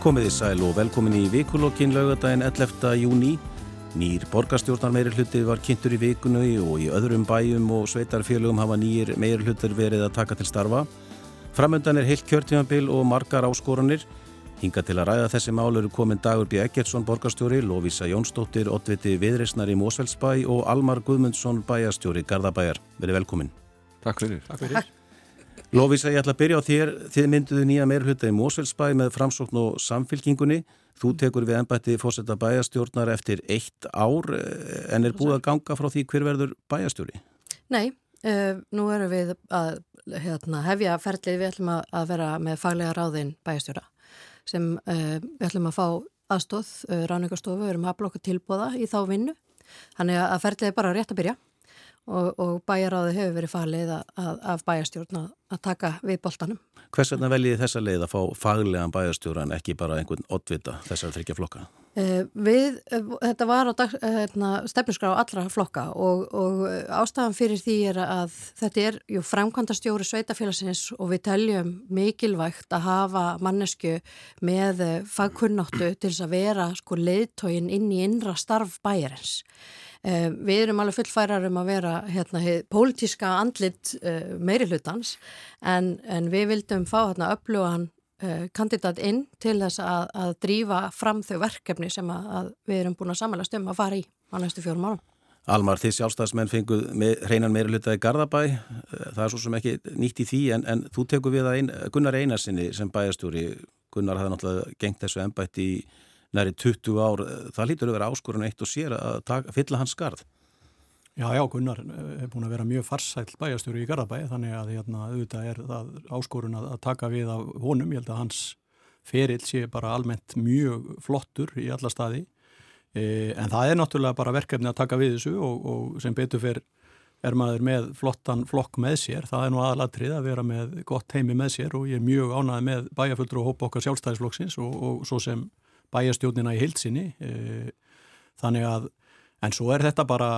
Komiði sæl og velkomin í vikulokkin laugadaginn 11. júni. Nýr borgarstjórnar meiri hluti var kynntur í vikunu og í öðrum bæjum og sveitarfélögum hafa nýjir meiri hlutir verið að taka til starfa. Framöndan er heilt kjörtímanbil og margar áskoranir. Hinga til að ræða þessi mál eru komin Dagur B. Eggertsson borgarstjóri, Lovisa Jónsdóttir, Ottviti Viðreysnar í Mósfellsbæ og Almar Guðmundsson bæjastjóri Garðabæjar. Verið velkomin. Takk fyrir. Takk fyrir. Lovisa, ég ætla að byrja á þér. Þið mynduðu nýja meirhluta í Mósfellsbæ með framsókn og samfylkingunni. Þú tekur við ennbætti fórsetta bæjastjórnar eftir eitt ár en er búið að ganga frá því hver verður bæjastjóri? Nei, uh, nú erum við að hérna, hefja ferlið, við ætlum að vera með faglega ráðin bæjastjóra sem uh, við ætlum að fá aðstóð, uh, ráningarstofu, við erum að blokka tilbóða í þá vinnu. Þannig að ferlið er bara rétt að byrja og, og bæjaráði hefur verið falið af bæjastjórn að taka við boltanum. Hvers vegna veljið þessa leið að fá faglegan bæjastjóran ekki bara einhvern oddvita þessar þryggja flokka? Uh, við, uh, þetta var á uh, hérna, stefnusgrá allra flokka og, og ástafan fyrir því er að þetta er jú framkvæmda stjóri sveitafélagsins og við teljum mikilvægt að hafa mannesku með fagkunnáttu til þess að vera sko leiðtógin inn í innra starf bæjarins. Við erum alveg fullfærar um að vera hérna, pólitíska andlit meiri hlutans en, en við vildum fá hérna, öflugan kandidat inn til þess að, að drífa fram þau verkefni sem að, að við erum búin að samanlega stömm að fara í á næstu fjórum árum. Almar, þið sjálfstæðismenn fenguð með, hreinan meira hluta í Garðabæ, það er svo sem ekki nýtt í því en, en þú tekur við að ein, Gunnar Einarsinni sem bæjastúri, Gunnar hafði náttúrulega gengt þessu ennbætti í næri 20 ár, það lítur að vera áskorun eitt og sér að taka, fylla hans skarð. Já, já, Gunnar er búin að vera mjög farsæl bæjastjóri í Garðabæ þannig að hérna, auðvitað er það áskorun að, að taka við af honum, ég held að hans ferill sé bara almennt mjög flottur í alla staði. E, en það er náttúrulega bara verkefni að taka við þessu og, og sem betur fyrr er maður með flottan flokk með sér, það er nú aðalatrið að vera með gott heimi með sér og ég er mjög ánæði með bæjaföldur og hópa okkar sjálfstæðisflokksins og, og svo sem bæjastjónina í heilsinni e, þannig að En svo er þetta bara,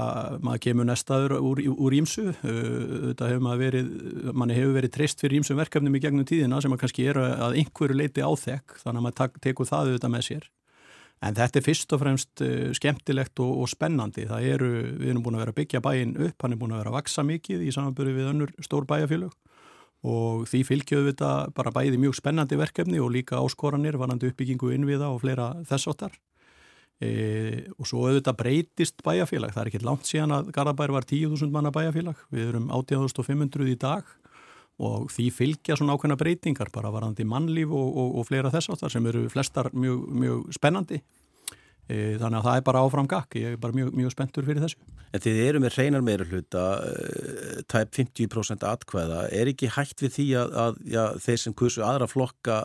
maður kemur nestaður úr, ímsu, þetta hefur maður verið, manni hefur verið treyst fyrir ímsum verkefnum í gegnum tíðina sem að kannski er að einhverju leiti áþekk, þannig að maður tekur það auðvitað með sér. En þetta er fyrst og fremst skemmtilegt og, og spennandi, það eru, við erum búin að vera að byggja bæin upp, hann er búin að vera að vaksa mikið í samanbyrju við önnur stór bæjafélög og því fylgjöðu þetta bara bæði mjög spennandi verkefni og líka áskoranir, varandi uppbyggingu innviða og fleira þessóttar. E, og svo auðvitað breytist bæjarfélag, það er ekki langt síðan að Garabær var 10.000 manna bæjarfélag, við erum 18.500 í dag og því fylgja svona ákveðna breytingar bara varandi mannlíf og, og, og fleira þess áttar sem eru flestar mjög, mjög spennandi. E, þannig að það er bara áfram gakk, ég er bara mjög, mjög spenntur fyrir þessu. En þið eru með reynar meira hluta, e, tæp 50% atkvæða, er ekki hægt við því að, að já, þeir sem kursu aðra flokka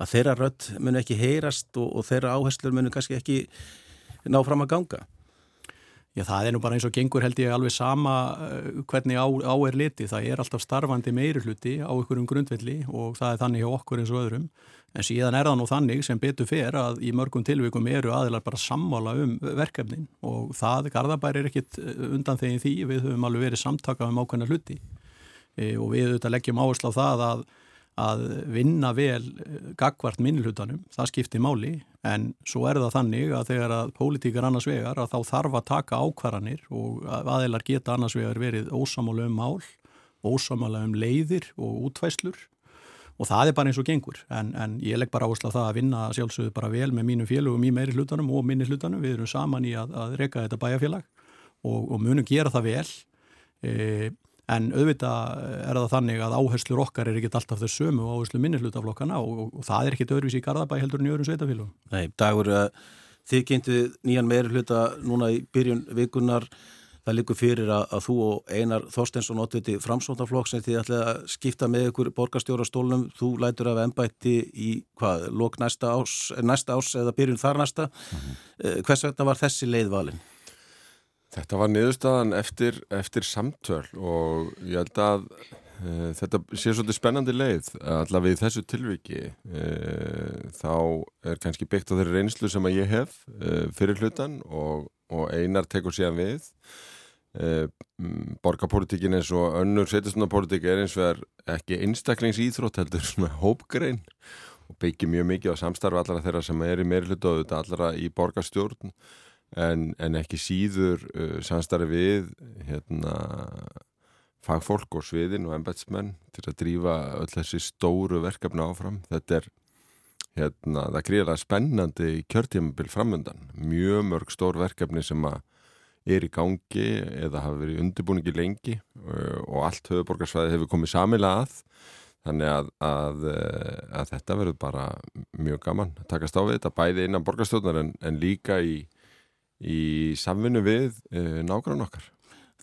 að þeirra rött munu ekki heyrast og, og þeirra áherslur munu kannski ekki ná fram að ganga? Já, það er nú bara eins og gengur held ég alveg sama uh, hvernig á, á er liti. Það er alltaf starfandi meiri hluti á einhverjum grundvelli og það er þannig hjá okkur eins og öðrum. En síðan er það nú þannig sem betur fer að í mörgum tilvikum eru aðilar bara sammála um verkefnin og það, Garðabær er ekkit uh, undan þegin því, við höfum alveg verið samtaka um ákveðna hluti e, og við auðvitað leggjum áherslu á það að að vinna vel eh, gagvart minnlutanum, það skiptir máli. En svo er það þannig að þegar að pólitíkar annars vegar að þá þarf að taka ákvarðanir og aðeinar geta annars vegar verið ósamála um mál, ósamála um leiðir og útvæslur og það er bara eins og gengur. En, en ég legg bara áherslu á það að vinna sjálfsögðu bara vel með mínum félögum í meiri hlutanum og minni hlutanum, við erum saman í að, að reyka þetta bæjarfélag og, og munum gera það vel. E, En auðvitað er það þannig að áherslur okkar er ekkit alltaf þau sömu áherslu minnislutaflokkana og, og, og það er ekkit öðruvísi í Garðabæ heldur en í öðrum sveitafélagum. Nei, dagur, uh, þið kynntu nýjan meiri hluta núna í byrjun vikunar. Það likur fyrir að, að þú og Einar Þorstensson sem þið ætlaði að skipta með ykkur borgarstjórastólnum. Þú lætur af ennbætti í hvað, lók næsta ás, næsta ás eða byrjun þar næsta. Mm -hmm. Hvers vegna var þessi leiðvalin? Þetta var niðurstaðan eftir, eftir samtöl og ég held að e, þetta sé svolítið spennandi leið. Allavega í þessu tilviki e, þá er kannski byggt á þeirri reynslu sem að ég hef e, fyrir hlutan og, og einar tekur síðan við. Borgarpolitikin eins og önnur setjastundapolítik er eins og er ekki einstaklingsýþrótt heldur svona hópgrein og byggir mjög mikið á samstarfi allra þeirra sem er í meiri hlutu og allra í borgarstjórn en, en ekki síður uh, samstarfi við hérna, fagfólk og sviðin og embetsmenn til að drífa öll þessi stóru verkefni áfram. Þetta er hérna, það gríðilega spennandi kjörtímabil framöndan. Mjög mörg stór verkefni sem að er í gangi eða hafa verið undirbúningi lengi uh, og allt höfuborgarsvæði hefur komið samilega að þannig að, að, uh, að þetta verður bara mjög gaman að takast á við þetta bæði innan borgarstjórnar en, en líka í, í samvinnu við uh, nákvæmlega okkar.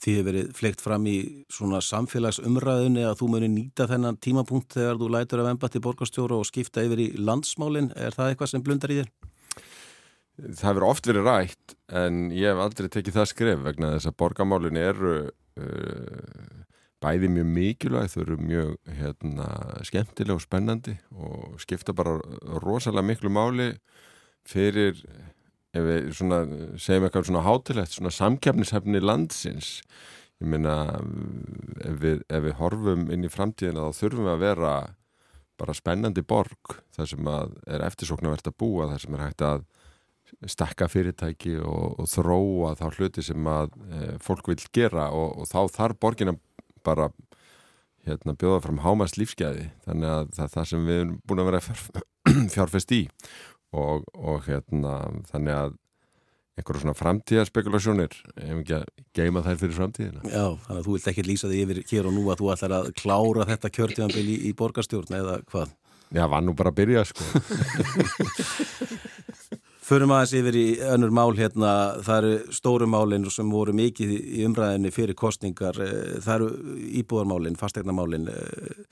Þið hefur verið fleikt fram í svona samfélagsumræðunni að þú muni nýta þennan tímapunkt þegar þú lætur af ennbætti borgarstjóru og skipta yfir í landsmálinn. Er það eitthvað sem blundar í þér? Það hefur oft verið rætt en ég hef aldrei tekið það skref vegna þess að borgamálin eru uh, bæði mjög mikilvæg, þau eru mjög hérna, skemmtilega og spennandi og skipta bara rosalega miklu máli fyrir, ef við svona, segjum eitthvað svona hátilegt, svona samkjafnishefni landsins. Ég meina, ef við, ef við horfum inn í framtíðina þá þurfum við að vera bara spennandi borg, þar sem er eftirsóknarvert að búa, þar sem er hægt að stakka fyrirtæki og, og þróa þá hluti sem að e, fólk vil gera og, og þá þarf borgin að bara hérna, bjóða fram hámast lífsgæði þannig að það það sem við erum búin að vera fjár, fjárfest í og, og hérna, þannig að einhverjum svona framtíðarspekulasjónir ef ekki að geima þær fyrir framtíðina? Já, þannig að þú vilt ekki lýsa þig yfir hér og nú að þú ætlar að klára þetta kjörtíðanbili í, í borgarstjórn eða hvað? Já, var nú bara að byrja sko. Förum aðeins yfir í önnur mál hérna, það eru stóru málinn sem voru mikið í umræðinni fyrir kostningar, eh, það eru íbúðarmálinn, fastegnarmálinn, eh,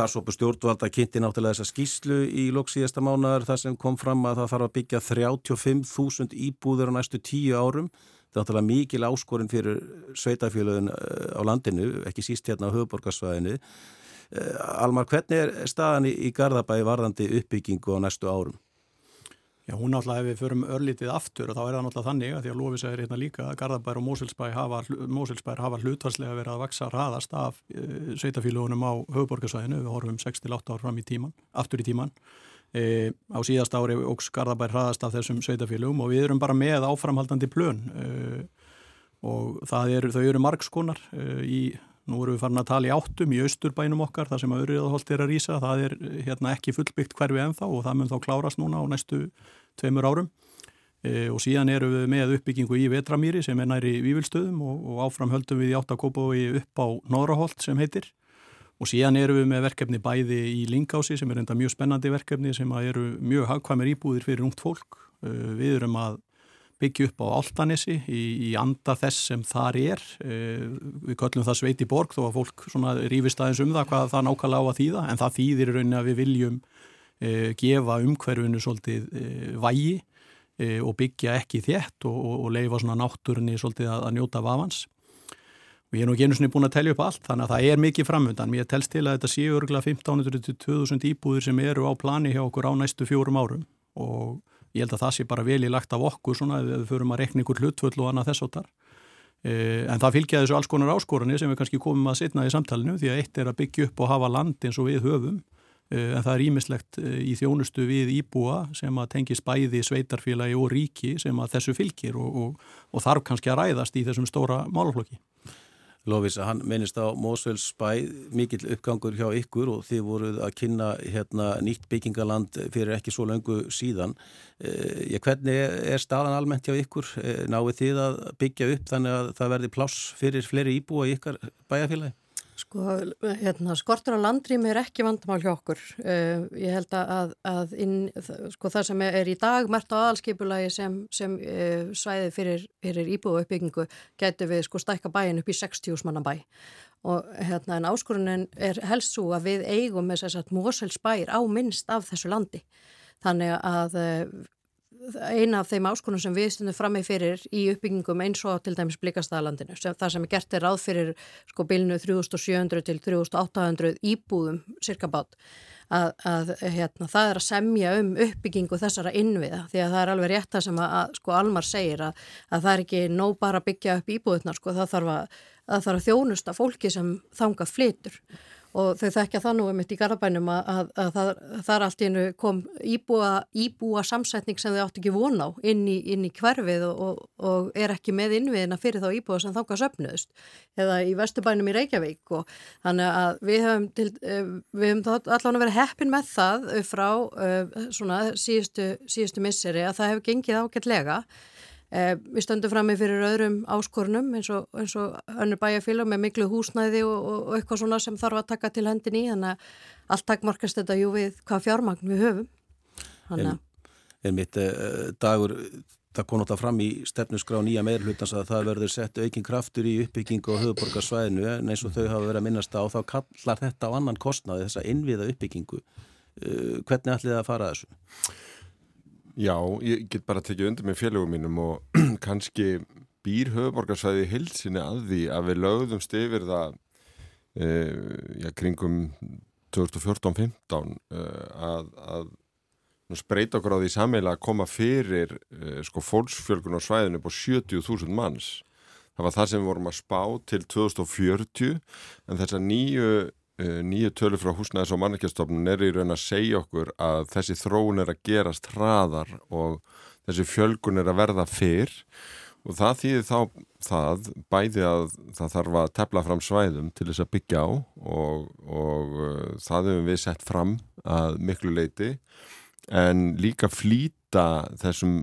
starfsópu stjórnvalda kynnti náttúrulega þessa skýslu í loksíðasta mánar þar sem kom fram að það þarf að byggja 35.000 íbúður á næstu tíu árum. Það er náttúrulega mikil áskorinn fyrir sveitafélagin eh, á landinu, ekki síst hérna á höfuborgarsvæðinu. Almar, hvernig er staðan í Garðabæi varðandi uppbyggingu á næstu árum? Já, hún náttúrulega ef við förum örlítið aftur og þá er það náttúrulega þannig að því að Lófis er hérna líka að Garðabær og Mósilsbær hafa, hafa hlutvarslega verið að vaksa raðast af e, sveitafílugunum á höfuborgarsvæðinu, við horfum 6-8 ár fram í tíman, aftur í tíman. E, á síðast ári ógs Garðabær raðast af þessum sveitafílugum og við erum bara með áframhaldandi plön e, og er, þau eru margskonar í Nú erum við farin að tala í áttum í austurbænum okkar, það sem að Öryðaholt er að rýsa, það er hérna, ekki fullbyggt hverfi ennþá og það mun þá klárast núna á næstu tveimur árum e, og síðan eru við með uppbyggingu í Vetramýri sem er næri Vívilstöðum og, og áfram höldum við í áttakópaví upp á Nóraholt sem heitir og síðan eru við með verkefni bæði í Lingási sem er enda mjög spennandi verkefni sem eru mjög hagkvæmir íbúðir fyrir ungt fólk. E, við erum að byggja upp á Altanesi í, í anda þess sem þar er. E, við köllum það Sveiti Borg þó að fólk rífist aðeins um það hvað það nákvæmlega á að þýða en það þýðir í rauninni að við viljum gefa umhverfunu svolítið e, vægi e, og byggja ekki þétt og, og, og leifa svona náttúrunni svolítið að, að njóta vafans. Og ég er nú ekki einu svona búin að telja upp allt þannig að það er mikið framöndan. Mér telst til að þetta séu örgulega 1500-2000 íbúður sem eru á plani hjá okkur á næstu fjórum árum og ég held að það sé bara vel í lagt af okkur svona ef við förum að rekna ykkur hlutvöld og annað þess áttar. En það fylgja þessu alls konar áskorunni sem við kannski komum að setna í samtalenu því að eitt er að byggja upp og hafa land eins og við höfum Eh, en það er ímislegt eh, í þjónustu við íbúa sem að tengis bæði sveitarfélagi og ríki sem að þessu fylgir og, og, og þarf kannski að ræðast í þessum stóra málaflokki. Lofís, hann minnist á Mósveils bæ, mikill uppgangur hjá ykkur og þið voruð að kynna hérna, nýtt byggingaland fyrir ekki svo löngu síðan. Eh, hvernig er staðan almennt hjá ykkur? Eh, náðu þið að byggja upp þannig að það verði pláss fyrir fleiri íbúa í ykkar bæjarfélagi? Sko, hérna, skortur á landrými er ekki vandamál hjá okkur. Uh, ég held að, að inn, sko, það sem er í dag mert á aðalskipulagi sem, sem uh, svæði fyrir, fyrir íbúðu uppbyggingu getur við sko stækka bæin upp í 60 manna bæ. Og hérna en áskorunin er helst svo að við eigum með þess að Moselsbær á minnst af þessu landi. Þannig að uh, eina af þeim áskonum sem við stundum fram með fyrir í uppbyggingum eins og til dæmis blikastæðalandinu. Það sem er gert er ráð fyrir sko bilinu 3700 til 3800 íbúðum cirka bát. Að, að hérna, það er að semja um uppbyggingu þessara innviða því að það er alveg rétt að sem að, að sko Almar segir að, að það er ekki nóg bara að byggja upp íbúðunar sko það þarf að, þarf að þjónusta fólki sem þanga flitur og þau þekkja það nú um mitt í Garabænum að, að, að það, þar allt í hennu kom íbúa, íbúa samsetning sem þau átt ekki von á inn í, inn í hverfið og, og, og er ekki með innviðina fyrir þá íbúa sem þáka söpnuðust eða í Vesturbænum í Reykjavík. Og þannig að við höfum, til, eh, við höfum allavega verið heppin með það frá uh, svona síðustu, síðustu misseri að það hefur gengið ágætlega. Eh, við stöndum fram með fyrir öðrum áskorunum eins og, eins og önnur bæjarfélag með miklu húsnæði og, og, og eitthvað svona sem þarf að taka til hendin í þannig að allt takkmarkast þetta jú við hvað fjármagn við höfum. En, en mitt eh, dagur, það kom náttúrulega fram í stefnusgrá nýja meirhlutans að það verður sett aukinn kraftur í uppbyggingu og höfuborgarsvæðinu en eins og þau hafa verið að minnast á þá kallar þetta á annan kostnaði þessa innviða uppbyggingu. Eh, hvernig ætlið það að fara þessu? Já, ég get bara tekið undir með félögum mínum og kannski býr höfuborgarsvæði hilsinni að því að við lögðumst yfir það e, já, kringum 2014-15 e, að, að spreita okkur á því sammeila að koma fyrir e, sko fólksfjölgun á svæðinu på 70.000 manns. Það var það sem við vorum að spá til 2040 en þessar nýju Eh, nýju tölu frá húsnæðis og mannekjastofnun er í raun að segja okkur að þessi þróun er að gerast hraðar og þessi fjölgun er að verða fyrr. Og það þýðir þá það bæði að það þarf að tefla fram svæðum til þess að byggja á og, og uh, það hefum við sett fram að miklu leiti en líka flýta þessum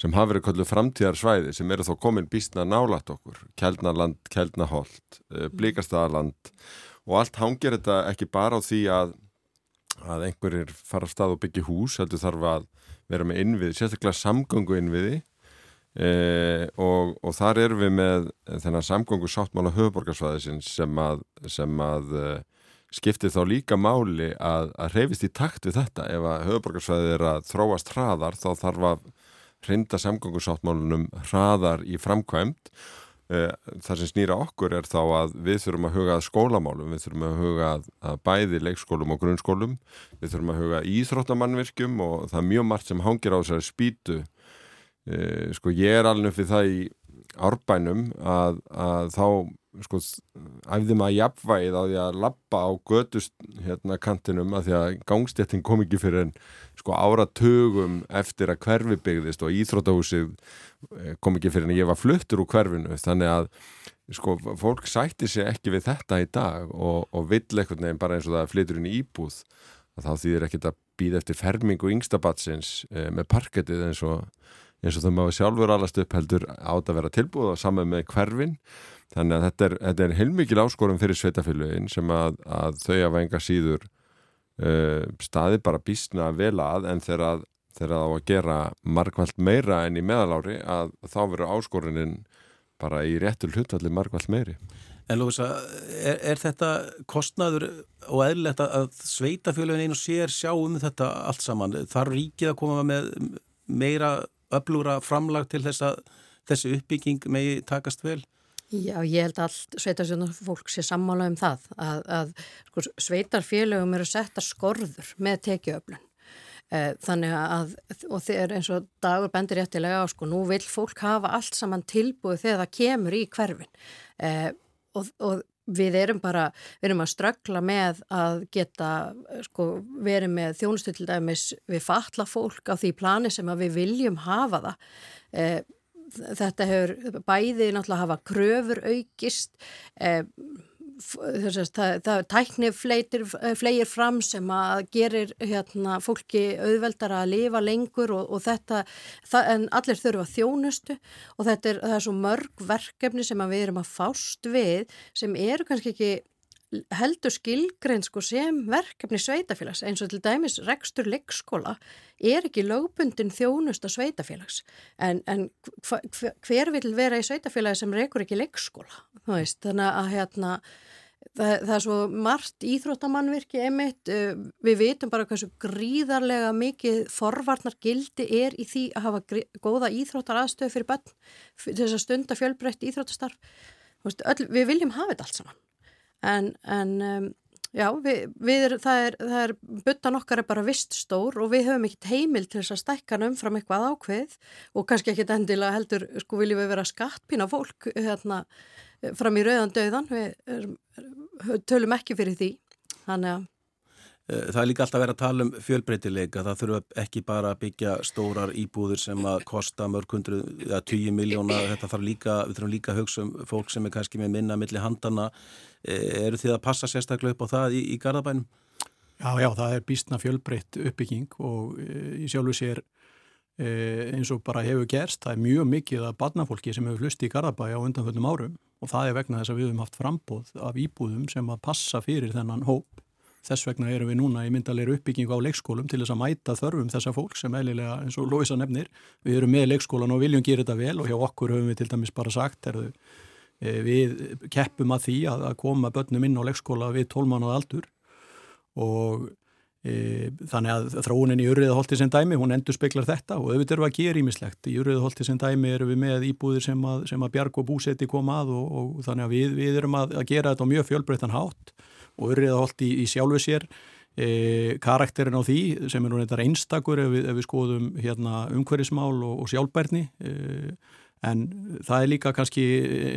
sem hafa verið kollu framtíðarsvæði sem eru þó komin býstna nálat okkur. Kjeldnaland, Kjeldnaholt, eh, Blíkastadaland og allt hangir þetta ekki bara á því að, að einhverjir fara á stað og byggja hús, heldur þarf að vera með innvið, sérstaklega samgöngu innviði e, og, og þar erum við með þennan samgöngu sáttmála höfuborgarsvæðisins sem að, sem að e, skiptir þá líka máli að, að reyfist í takt við þetta. Ef að höfuborgarsvæði er að þróast hraðar þá þarf að reynda samgöngu sáttmálunum hraðar í framkvæmt Eh, það sem snýra okkur er þá að við þurfum að huga að skólamálum, við þurfum að huga að, bæði leikskólum og grunnskólum, við þurfum að huga íþróttamannvirkjum og það er mjög margt sem hangir á þessari spýtu. E, sko ég er alveg fyrir það í árbænum að, að þá sko æfði maður jafnvægið á því að lappa á gödust hérna kantinum að því að gangstéttin kom ekki fyrir en sko áratugum eftir að hverfi byggðist og íþrótahúsið eh, kom ekki fyrir en ég var fluttur úr hverfinu. Þannig að sko fólk sætti sig ekki við þetta í dag og, og vill eitthvað nefn bara eins og það flytur inn í íbúð þá þýðir ekkert að býða eftir fermingu yngstabatsins e, með parkettið eins og eins og það maður sjálfur allast upp heldur átt að vera tilbúð og saman með hverfin þannig að þetta er, þetta er heilmikil áskorum fyrir sveitafélugin sem að, að þau að venga síður uh, staði bara bísna vel að en þegar það á að gera markvælt meira enn í meðalári að þá verður áskorunin bara í réttul hlutvalli markvælt meiri En Lúisa, er, er þetta kostnaður og eðlilegt að sveitafélugin einu sér sjá um þetta allt saman? Þar ríkið að koma með meira öflúra framlag til þess að þessi uppbygging megi takast vel? Já, ég held að allt sveitarfjöldar fólk sé sammála um það að, að sko, sveitarfélögum eru setta skorður með tekiöflun. Eh, þannig að, og þeir eins og dagur bendir réttilega á, sko, nú vil fólk hafa allt saman tilbúið þegar það kemur í hverfin eh, og, og við erum bara, við erum að straggla með að geta, sko, verið með þjónustu til dæmis við fatla fólk á því plani sem að við viljum hafa það. Eh, þetta hefur bæði náttúrulega hafa kröfur aukist eh, það, það tækni flegir fram sem að gerir hérna, fólki auðveldar að lifa lengur og, og þetta það, en allir þurfa þjónustu og þetta er, er svo mörg verkefni sem við erum að fást við sem eru kannski ekki heldur skilgrein sko sem verkefni sveitafélags eins og til dæmis rekstur leikskóla er ekki lögbundin þjónust á sveitafélags en, en hva, hver vil vera í sveitafélagi sem rekur ekki leikskóla veist, þannig að hérna það, það er svo margt íþróttamannvirki emitt, við vitum bara hversu gríðarlega mikið forvarnar gildi er í því að hafa góða íþróttar aðstöðu fyrir bönn þess að stunda fjölbreytt íþróttastarf. Við viljum hafa þetta allt saman en, en um, já, við, við er, það er, það er buttan okkar er bara vist stór og við höfum ekkert heimil til þess að stækka umfram eitthvað ákveð og kannski ekkert endilega heldur sko viljum við vera skattpína fólk hérna fram í rauðan döðan, við tölum ekki fyrir því, þannig að það er líka alltaf að vera að tala um fjölbreytileika, það þurfa ekki bara að byggja stórar íbúður sem að kosta mörg hundru, ja, 20 miljóna, þetta þarf líka, við þurfum líka að hugsa um fólk sem er kannski með minna milli handana, eh, eru þið að passa sérstaklega upp á það í, í Garðabænum? Já, já, það er býstna fjölbreytt uppbygging og e, í sjálfu sér eins og bara hefur gerst, það er mjög mikið að barnafólki sem hefur hlusti í Garðabæi á undanfjöldum árum. Og það er vegna þess að við hefum haft frambóð af íbúðum sem að passa fyrir þennan hóp Þess vegna erum við núna í myndalegri uppbyggingu á leikskólum til þess að mæta þörfum þessa fólk sem eðlilega eins og Lóisa nefnir. Við erum með leikskólan og viljum gera þetta vel og hjá okkur höfum við til dæmis bara sagt erðu, e, við keppum að því að, koma börnum inn á leikskóla við 12 mánuða aldur og e, þannig að þróunin í Uriðaholti sem dæmi, hún endur speklar þetta og auðvitað eru að gera ímislegt. Í Uriðaholti sem dæmi erum við með íbúðir sem að, sem að bjarg og búseti koma að og, og þannig að við, við erum að, að og Urriðaholt í, í sjálfu sér e, karakterin á því sem er nú þetta einstakur ef við, ef við skoðum hérna, umhverfismál og, og sjálfbærni e, en það er líka kannski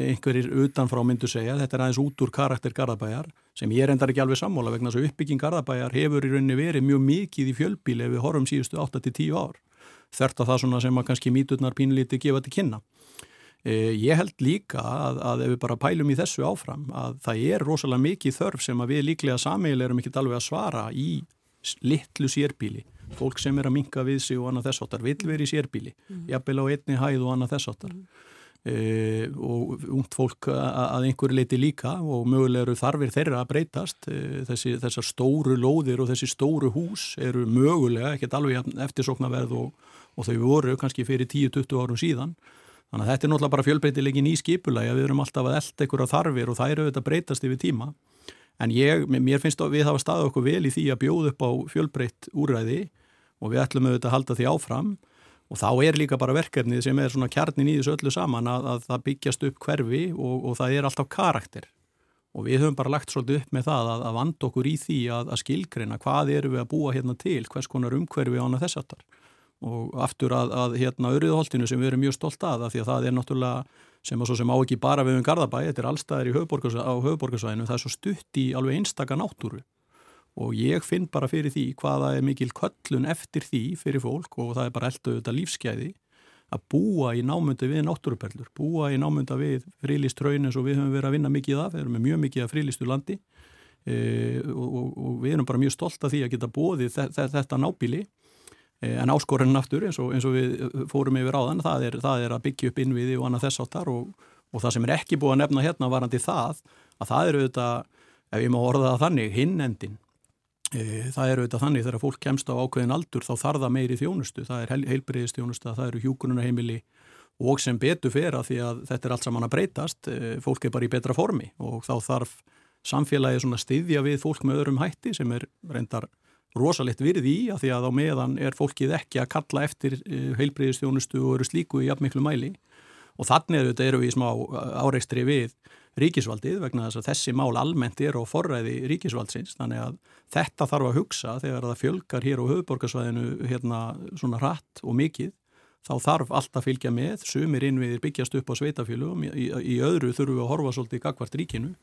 einhverjir utanfrá myndu segja. Þetta er aðeins út úr karakter Garðabæjar sem ég endar ekki alveg sammála vegna þess að uppbygging Garðabæjar hefur í rauninni verið mjög mikið í fjölbíli ef við horfum síðustu 8-10 ár. Þert að það sem að kannski míturnar pínlíti gefa til kynna ég held líka að, að ef við bara pælum í þessu áfram að það er rosalega mikið þörf sem að við líklega samíl erum ekki alveg að svara í litlu sérbíli. Fólk sem er að minka við sig og annað þessáttar vil verið í sérbíli, mm. jafnvel á einni hæð og annað þessáttar. Mm. Uh, og ungt fólk að einhverju leiti líka og mögulega eru þarfir þeirra að breytast uh, þessi, þessar stóru lóðir og þessi stóru hús eru mögulega ekkert alveg eftirsoknaverð og, og þau voru kannski fyrir 10-20 árum síðan Þannig að þetta er náttúrulega bara fjölbreytilegin í skipulagi að við erum alltaf að elda ykkur á þarfir og það eru auðvitað breytast yfir tíma. En ég, mér finnst að við hafa staðið okkur vel í því að bjóða upp á fjölbreytt úræði og við ætlum auðvitað að halda því áfram og þá er líka bara verkefnið sem er svona kjarnin í þessu öllu saman að, að það byggjast upp hverfi og, og það er alltaf karakter. Og við höfum bara lagt svolítið upp með það að, að vanda okkur í því að, að skilgreina hvað eru við að búa hérna til, hvers konar umhverfi ána þessartar og aftur að, að hérna auðvitaðholtinu sem við erum mjög stolt að, að því að það er náttúrulega sem að svo sem á ekki bara við um Garðabæ þetta er allstaðir á höfuborgarsvæðinu það er svo stutt í alveg einstaka náttúru. Og ég finn bara fyrir því hvaða er mikil köllun eftir því fyrir fólk og það er bara eldu auðvitað lífskeiði að búa í námynda við náttúruperlur, búa í námynda við frílistraunin og við höfum verið að vinna mikið af, við erum með mjög mikið af frílistu landi. E, og, og, og við erum bara mjög stolt af því að geta bóðið þetta nábíli Eh, en áskorunin aftur eins og, eins og við eh, fórum yfir á þann, það er, það er að byggja upp innviði og annað þess áttar og, og það sem er ekki búið að nefna hérna varandi það, að það eru auðvitað, ef ég má orða það þannig, hinnendin. E, það eru auðvitað þannig þegar fólk kemst á ákveðin aldur þá þarf það meiri þjónustu, það er heil, heilbreyðistjónusta, það eru hjúkununarheimili og sem betur fyrir að því að þetta er allt saman að breytast, e, fólk er bara í betra formi og þá þarf samfélagi svona styðja við fólk með öðrum hætti sem er reyndar rosalegt virði í að því að á meðan er fólkið ekki að kalla eftir eh, heilbreyðistjónustu og eru slíku í jafnmiklu mæli. Og þannig eru, eru við smá áreikstri við ríkisvaldið vegna þess að þessi mál almennt er á forræði ríkisvaldsins. Þannig að þetta þarf að hugsa þegar það fjölgar hér á höfuborgarsvæðinu hérna svona hratt og mikið. Þá þarf allt að fylgja með, sumir innviðir byggjast upp á sveitafjölum, í, í öðru þurfum við að horfa svolítið gagvart ríkinu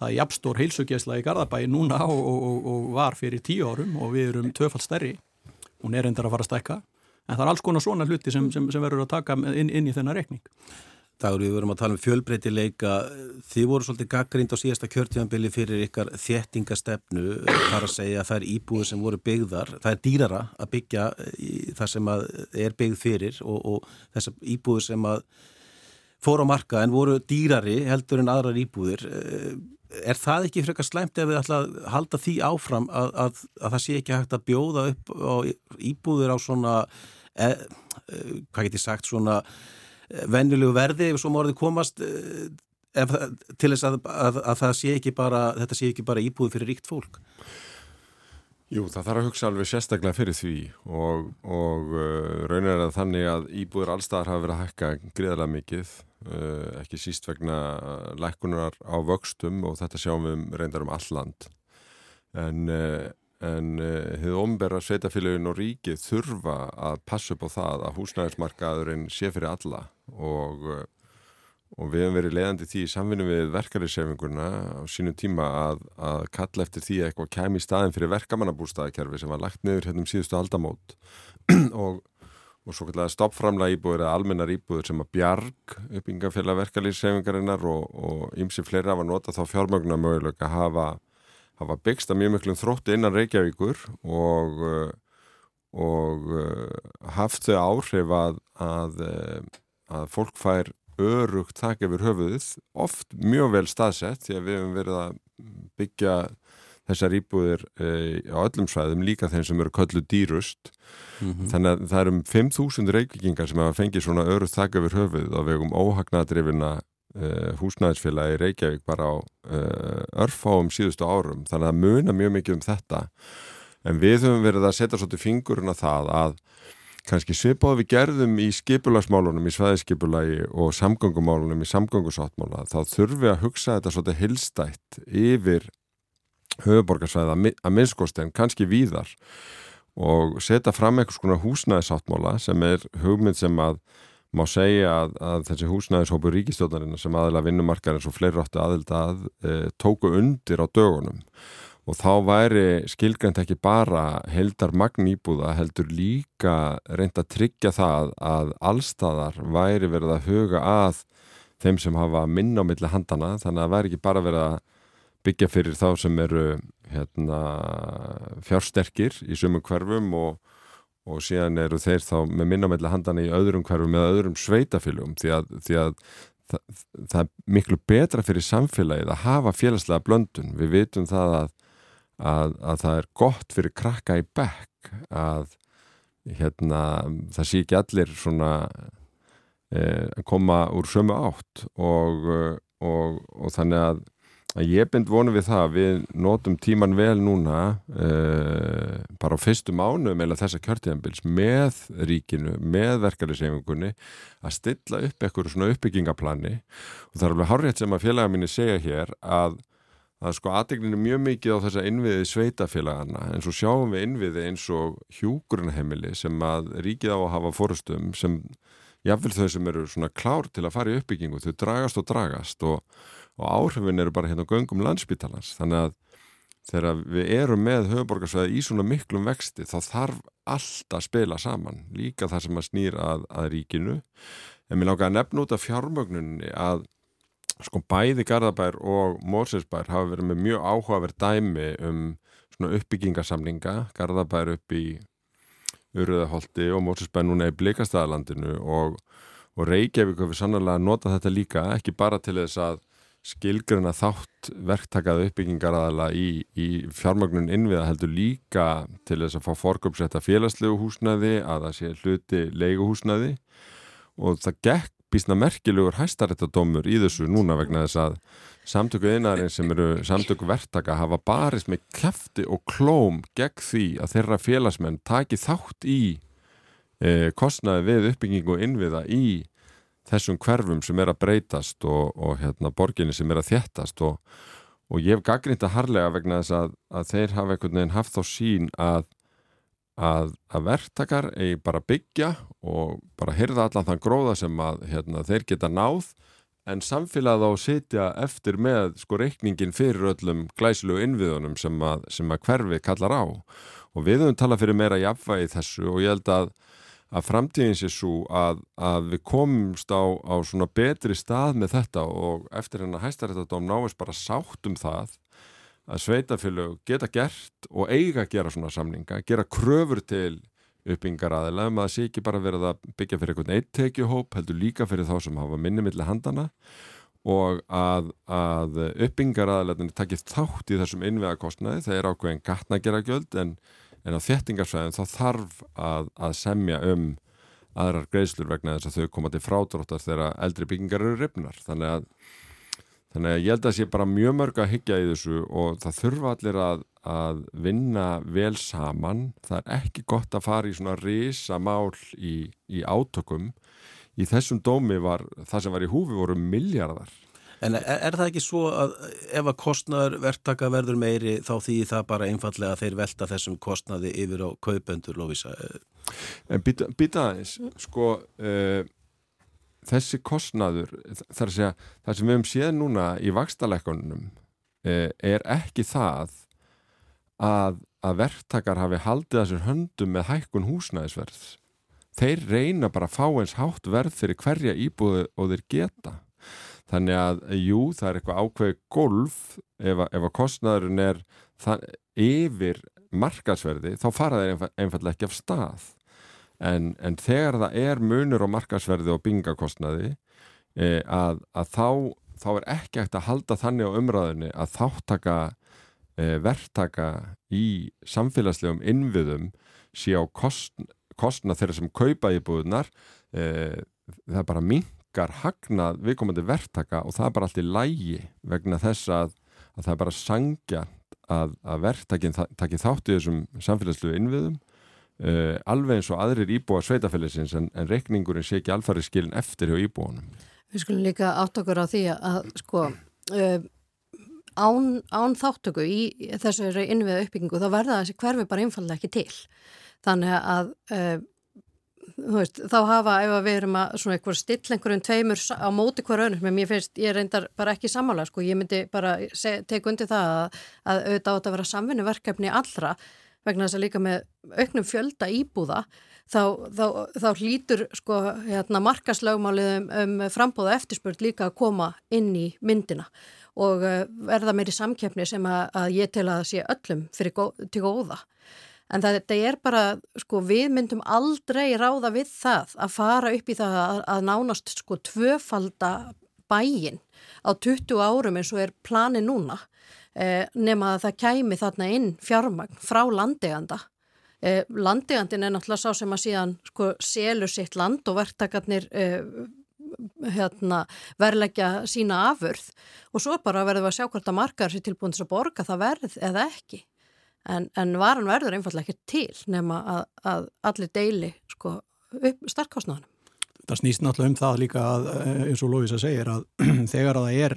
það er jafnstór heilsugjæsla í Garðabæi núna og, og, og var fyrir tíu árum og við erum tvöfald stærri. Hún er endar að fara að stekka en það er alls konar svona hluti sem, sem, sem verður að taka inn, inn í þennan rekning Dagur, við verum að tala um fjölbreytileika. Þið voru svolítið gaggrind á síðasta kjörtíðanbili fyrir ykkar þéttingastefnu. Þar að segja að það er íbúið sem voru byggðar. Það er dýrara að byggja það sem er byggð fyrir og, og þess að íbúið sem að fór á marka en voru dýrari heldur en aðrar íbúðir er það ekki frekar slæmt ef við ætla að halda því áfram að, að, að það sé ekki hægt að bjóða upp á íbúður á svona e, e, hvað get ég sagt svona e, vennilegu verði ef svo morði komast e, ef, til þess að, að það sé ekki bara þetta sé ekki bara íbúður fyrir ríkt fólk? Jú, það þarf að hugsa alveg sérstaklega fyrir því og, og uh, raunin er að þannig að íbúður allstaðar hafa verið að hækka gríðarlega mikið ekki síst vegna lækunar á vöxtum og þetta sjáum við reyndar um all land. En, uh, en hefur ombera sveitafélagin og ríkið þurfa að passa upp á það að húsnæðismarkaðurinn sé fyrir alla og, og við hefum verið leiðandi því í samvinni við verkarisefinguna á sínum tíma að, að kalla eftir því að eitthvað kemi í staðin fyrir verkamannabústaðakerfi sem var lagt niður hérna um síðustu aldamót. Og, og svo kallega stoppframlega íbúður eða almennar íbúður sem að bjarg uppbyggingafélag verkarissefingarinnar og ymsi fleira var nota þá fjármögnu að möguleika hafa, hafa byggst að mjög miklum þrótti innan Reykjavíkur og og haft þau áhrif að, að, að fólk fær örugt þakk yfir höfuðið, oft mjög vel staðsett því að við hefum verið að byggja þessar íbúðir e, á öllum svæðum, líka þeim sem eru köllu dýrust. Mm -hmm. þannig að það eru um 5.000 reykvikingar sem hafa fengið svona örugt þakk yfir höfuðið og við hefum óhagnadrifina e, húsnæðisfélagi Reykjavík bara á e, örfáum síðustu árum, þannig að muna mjög mikið um þetta. En við höfum verið að setja svolítið fingurinn að það að kannski svipað við gerðum í skipulagsmálunum í svæðiskipulagi og samgöngumálunum í samgöngusáttmála þá þurfum við að hugsa þetta svolítið hilstætt yfir höfuborgarsvæða að minnskost en kannski víðar og setja fram eitthvað svona húsnæðisáttmála sem er hugmynd sem að má segja að, að þessi húsnæðishópu ríkistjóðnarinn sem aðila vinnumarkarins og fleiri áttu aðilda að e, tóku undir á dögunum. Og þá væri skilgjönd ekki bara heldar magnýbúða heldur líka reynd að tryggja það að allstaðar væri verið að huga að þeim sem hafa minna á milli handana þannig að það væri ekki bara verið að byggja fyrir þá sem eru hérna, fjársterkir í sumum hverfum og, og síðan eru þeir þá með minna á milli handana í öðrum hverfum eða öðrum sveitafylgum því að, því að það, það er miklu betra fyrir samfélagið að hafa félagslega blöndun. Við vitum það að að, að það er gott fyrir krakka í bekk að hérna, það sé ekki allir svona eh, koma úr sömu átt og, og, og þannig að, að ég bind vonu við það við notum tíman vel núna eh, bara á fyrstu mánu meila þessa kjörtíðanbils með ríkinu, með verkefliðseifingunni að stilla upp eitthvað svona uppbyggingaplani og það er alveg hárrétt sem að félaga mínu segja hér að það er sko aðdegninu mjög mikið á þessa innviði sveitafélagana en svo sjáum við innviði eins og hjúgrunheimili sem að ríkið á að hafa fórustum sem jáfnvel þau sem eru svona klár til að fara í uppbyggingu þau dragast og dragast og, og áhrifin eru bara hérna göngum landsbítalans þannig að þegar við erum með höfuborgarsveið í svona miklum vexti þá þarf allt að spila saman. Líka það sem að snýra að, að ríkinu. En mér láka að nefna út af fjármögnunni að sko bæði Garðabær og Mórsesbær hafa verið með mjög áhugaverð dæmi um svona uppbyggingasamlinga Garðabær upp í Uröðaholti og Mórsesbær núna í Blikastæðalandinu og, og Reykjavík hefur sannlega notað þetta líka ekki bara til þess að skilgruna þátt verktakaða uppbyggingaraðala í, í fjármagnun innviða heldur líka til þess að fá forköpsetta félagslegu húsnaði að það sé hluti leiguhúsnaði og það gekk bísna merkilegur hæstaréttadómur í þessu núna vegna þess að samtöku einarinn sem eru samtöku verktaka hafa barist með kæfti og klóm gegn því að þeirra félagsmenn taki þátt í e, kostnaði við uppbyggingu innviða í þessum hverfum sem er að breytast og, og hérna, borginni sem er að þjættast og, og ég hef gaggrínt að harlega vegna þess að, að þeir hafa einhvern veginn haft þá sín að að, að verktakar eigi bara byggja og bara hyrða allan þann gróða sem að hérna, þeir geta náð en samfélagið á að sitja eftir með sko reikningin fyrir öllum glæsilegu innviðunum sem að, sem að hverfi kallar á. Og við höfum talað fyrir meira jafnvægi þessu og ég held að að framtíðin sé svo að, að við komumst á, á svona betri stað með þetta og eftir hennar hæstaréttadóm náist bara sátt um það að sveitafélög geta gert og eiga að gera svona samninga, gera kröfur til uppbyggingar um að það sé ekki bara verið að byggja fyrir einhvern eitt tekjuhóp, heldur líka fyrir þá sem hafa minni millir handana og að, að uppbyggingar aðeila takkir þátt í þessum innvegakostnaði, það er ákveðin gatna að gera gjöld en, en á þettingarsvæðin þá þarf að, að semja um aðrar greiðslur vegna þess að þau koma til frádróttar þegar eldri byggingar eru ripnar, þannig að Þannig að ég held að sé bara mjög mörg að hyggja í þessu og það þurfa allir að, að vinna vel saman. Það er ekki gott að fara í svona risa mál í, í átökum. Í þessum dómi var það sem var í húfi voru miljardar. En er, er það ekki svo að ef að kostnaður verktaka verður meiri þá þýðir það bara einfallega að þeir velta þessum kostnaði yfir á kaupendur, Lóvísa? En býta aðeins, sko... Uh, þessi kostnaður þar sem við hefum séð núna í vakstaleikunum eh, er ekki það að, að verktakar hafi haldið þessir höndum með hækkun húsnæðisverð þeir reyna bara að fá eins hátt verð fyrir hverja íbúðu og þeir geta þannig að, jú, það er eitthvað ákveð golf ef að, að kostnaðurinn er það, yfir markasverði, þá fara þeir einfallega ekki af stað. En, en þegar það er munur á markasverði og bingakostnaði e, að, að þá, þá er ekki ekkert að halda þannig á umræðinni að þáttaka e, verktaka í samfélagslegum innviðum sé á kost, kostna þeirra sem kaupa í búðunar e, það er bara mingar hagnað viðkomandi verktaka og það er bara allt í lægi vegna þess að, að það er bara sangja að, að verktakin takki þátt í þessum samfélagslegu innviðum uh, alveg eins og aðrir íbúa sveitafélagsins en, en reikningurinn sé ekki alfarið skilin eftir hjá íbúanum. Við skulum líka átt okkur á því að sko uh, án, án þáttöku í þessu innviða uppbyggingu þá verða þessi hverfi bara einfallega ekki til. Þannig að uh, Veist, þá hafa ef við erum að svona eitthvað still einhverjum tveimur á móti hver önnur, menn mér finnst, ég reyndar bara ekki samála, sko, ég myndi bara teka undir það að, að auðvitað átt að vera samvinnuverkefni allra vegna þess að líka með auknum fjölda íbúða þá, þá, þá hlýtur sko hérna markaslögmálið um, um frambóða eftirspurt líka að koma inn í myndina og uh, verða meiri samkeppni sem að, að ég tel að sé öllum fyrir gó, til góða. En þetta er bara, sko, við myndum aldrei ráða við það að fara upp í það að, að nánast sko tvöfalda bæin á 20 árum eins og er plani núna eh, nema að það kæmi þarna inn fjármagn frá landeganda. Eh, landegandin er náttúrulega sá sem að síðan sko selur sitt land og verktakarnir eh, hérna, verleggja sína afurð og svo bara verðum við að sjá hvort að markaður sér tilbúin þess að borga það verð eða ekki. En, en varan verður einfallega ekki til nema að, að allir deili sko, upp starkkostnaðanum. Það snýst náttúrulega um það líka að, eh, eins og Lóisa segir að þegar að það er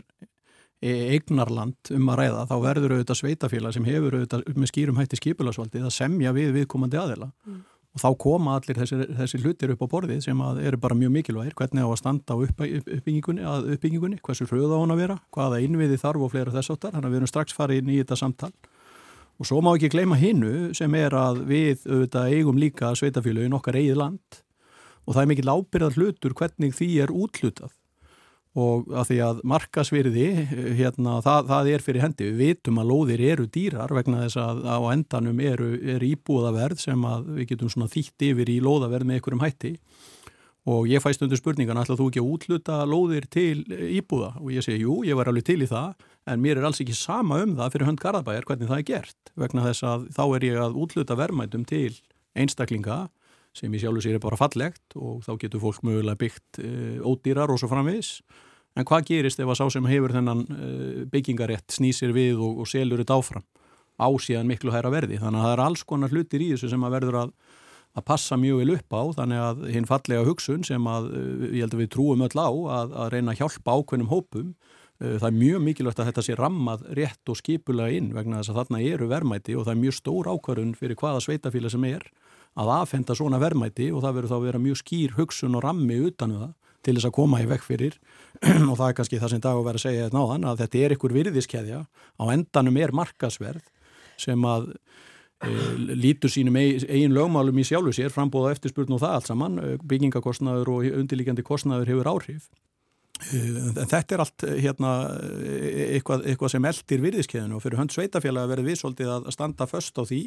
eignarland um að ræða þá verður auðvitað sveitafélag sem hefur auðvitað með skýrum hætti skipulasvaldið að semja við viðkomandi aðila. Mm. og þá koma allir þessi, þessi hlutir upp á borðið sem eru bara mjög mikilvægir. Hvernig á að standa á uppbyggingunni, uppbyggingunni? Hversu hröða hún að vera, hvaða innviði þarf og fleira þess áttar, þannig að við erum strax farið inn í þetta samtal og svo má ekki gleyma hinnu sem er að við auðvitað eigum líka sveitafélagin okkar eigið land. Og það er mikill ábyrðar hlutur hvernig því er útlutað og að því að markasvirði hérna, það, það er fyrir hendi. Við vitum að lóðir eru dýrar vegna þess að á endanum eru, eru íbúðaverð sem við getum þýtt yfir í lóðaverð með einhverjum hætti. Og ég fæst undir spurningan ætlað þú ekki að útluta lóðir til íbúða? Og ég segi jú, ég var alveg til í það en mér er alls ekki sama um það fyrir hönd Garðabæjar hvernig það er gert vegna þess að þá er ég að útluta verðmætum til einstaklinga sem í sjálfu sér er bara fallegt og þá getur fólk mögulega byggt uh, ódýrar og svo framvis en hvað gerist ef að sá sem hefur þennan uh, byggingarétt snýsir við og, og selur þetta áfram? Á síðan miklu hæra verði. Þannig að það er alls konar hlutir í þessu sem að verður að, að passa mjög vel upp á. Þannig að hinn fallega hugsun sem að uh, ég held að við trúum öll á að, að reyna að hjálpa ákveðnum hópum það er mjög mikilvægt að þetta sé rammað rétt og skipulega inn vegna þess að þarna eru verðmæti og það er mjög stór ákvarðun fyrir hvaða sveitafíla sem er að aðfenda svona verðmæti og það verður þá að vera mjög skýr hugsun og rammi utan það til þess að koma í vekk fyrir. Og það er kannski það sem dag að vera að segja þetta náðan að þetta er ykkur virðiskeðja. Á endanum er markasverð sem að e, lítur sínum eigin lögmálum í sjálfu sér frambóða eftirspurn og það allt saman. E, byggingakostnaður og undirlíkjandi kostnaður hefur áhrif en þetta er allt hérna, eitthvað, eitthvað sem eldir virðiskeðinu og fyrir hönd sveitafélag að verði við svolítið að standa först á því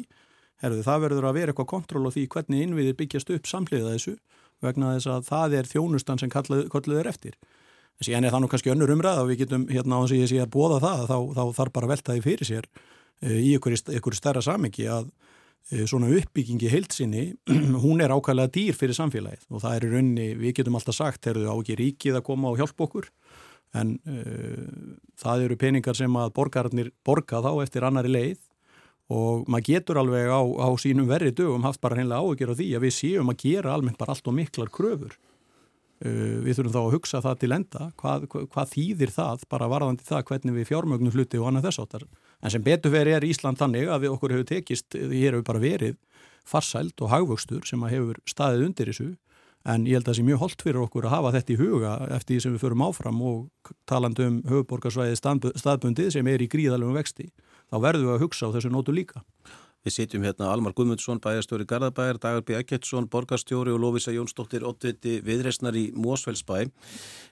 herðu, það verður að vera eitthvað kontról á því hvernig innviðir byggjast upp samhliða þessu vegna þess að það er þjónustan sem kalluð er eftir. En er það nú kannski önnur umræð og við getum hérna á þess að ég sé að bóða það þá, þá þarf bara að velta því fyrir sér í ykkur, ykkur stærra samengi að svona uppbyggingi heilsinni, hún er ákvæmlega dýr fyrir samfélagið. Og það er í raunni, við getum alltaf sagt, er það á ekki ríkið að koma og hjálpa okkur? En e, það eru peningar sem að borgarnir borga þá eftir annari leið. Og maður getur alveg á, á sínum verri dögum haft bara hreinlega áhugjur á því að við séum að gera almennt bara allt og miklar kröfur. uh, við þurfum þá að hugsa það til enda hvað, hvað, þýðir það bara varðandi það hvernig við fjármögnum hluti og annað þess áttar en sem betur verið er Ísland þannig að við okkur hefur tekist, hér hefur bara verið farsælt og hagvöxtur sem að hefur staðið undir þessu En ég held að það sé mjög holdt fyrir okkur að hafa þetta í huga eftir því sem við förum áfram og talandu um höfuborgarsvæði staðbundið sem er í gríðalögum vexti. Þá verðum við að hugsa á þessu nótu líka. Við sitjum hérna Almar Guðmundsson, bæjarstjóri Garðabæjar, Dagar B. Ekketsson, borgarstjóri og Lófísa Jónsdóttir, Ottviti viðreysnar í Mósfellsbæ.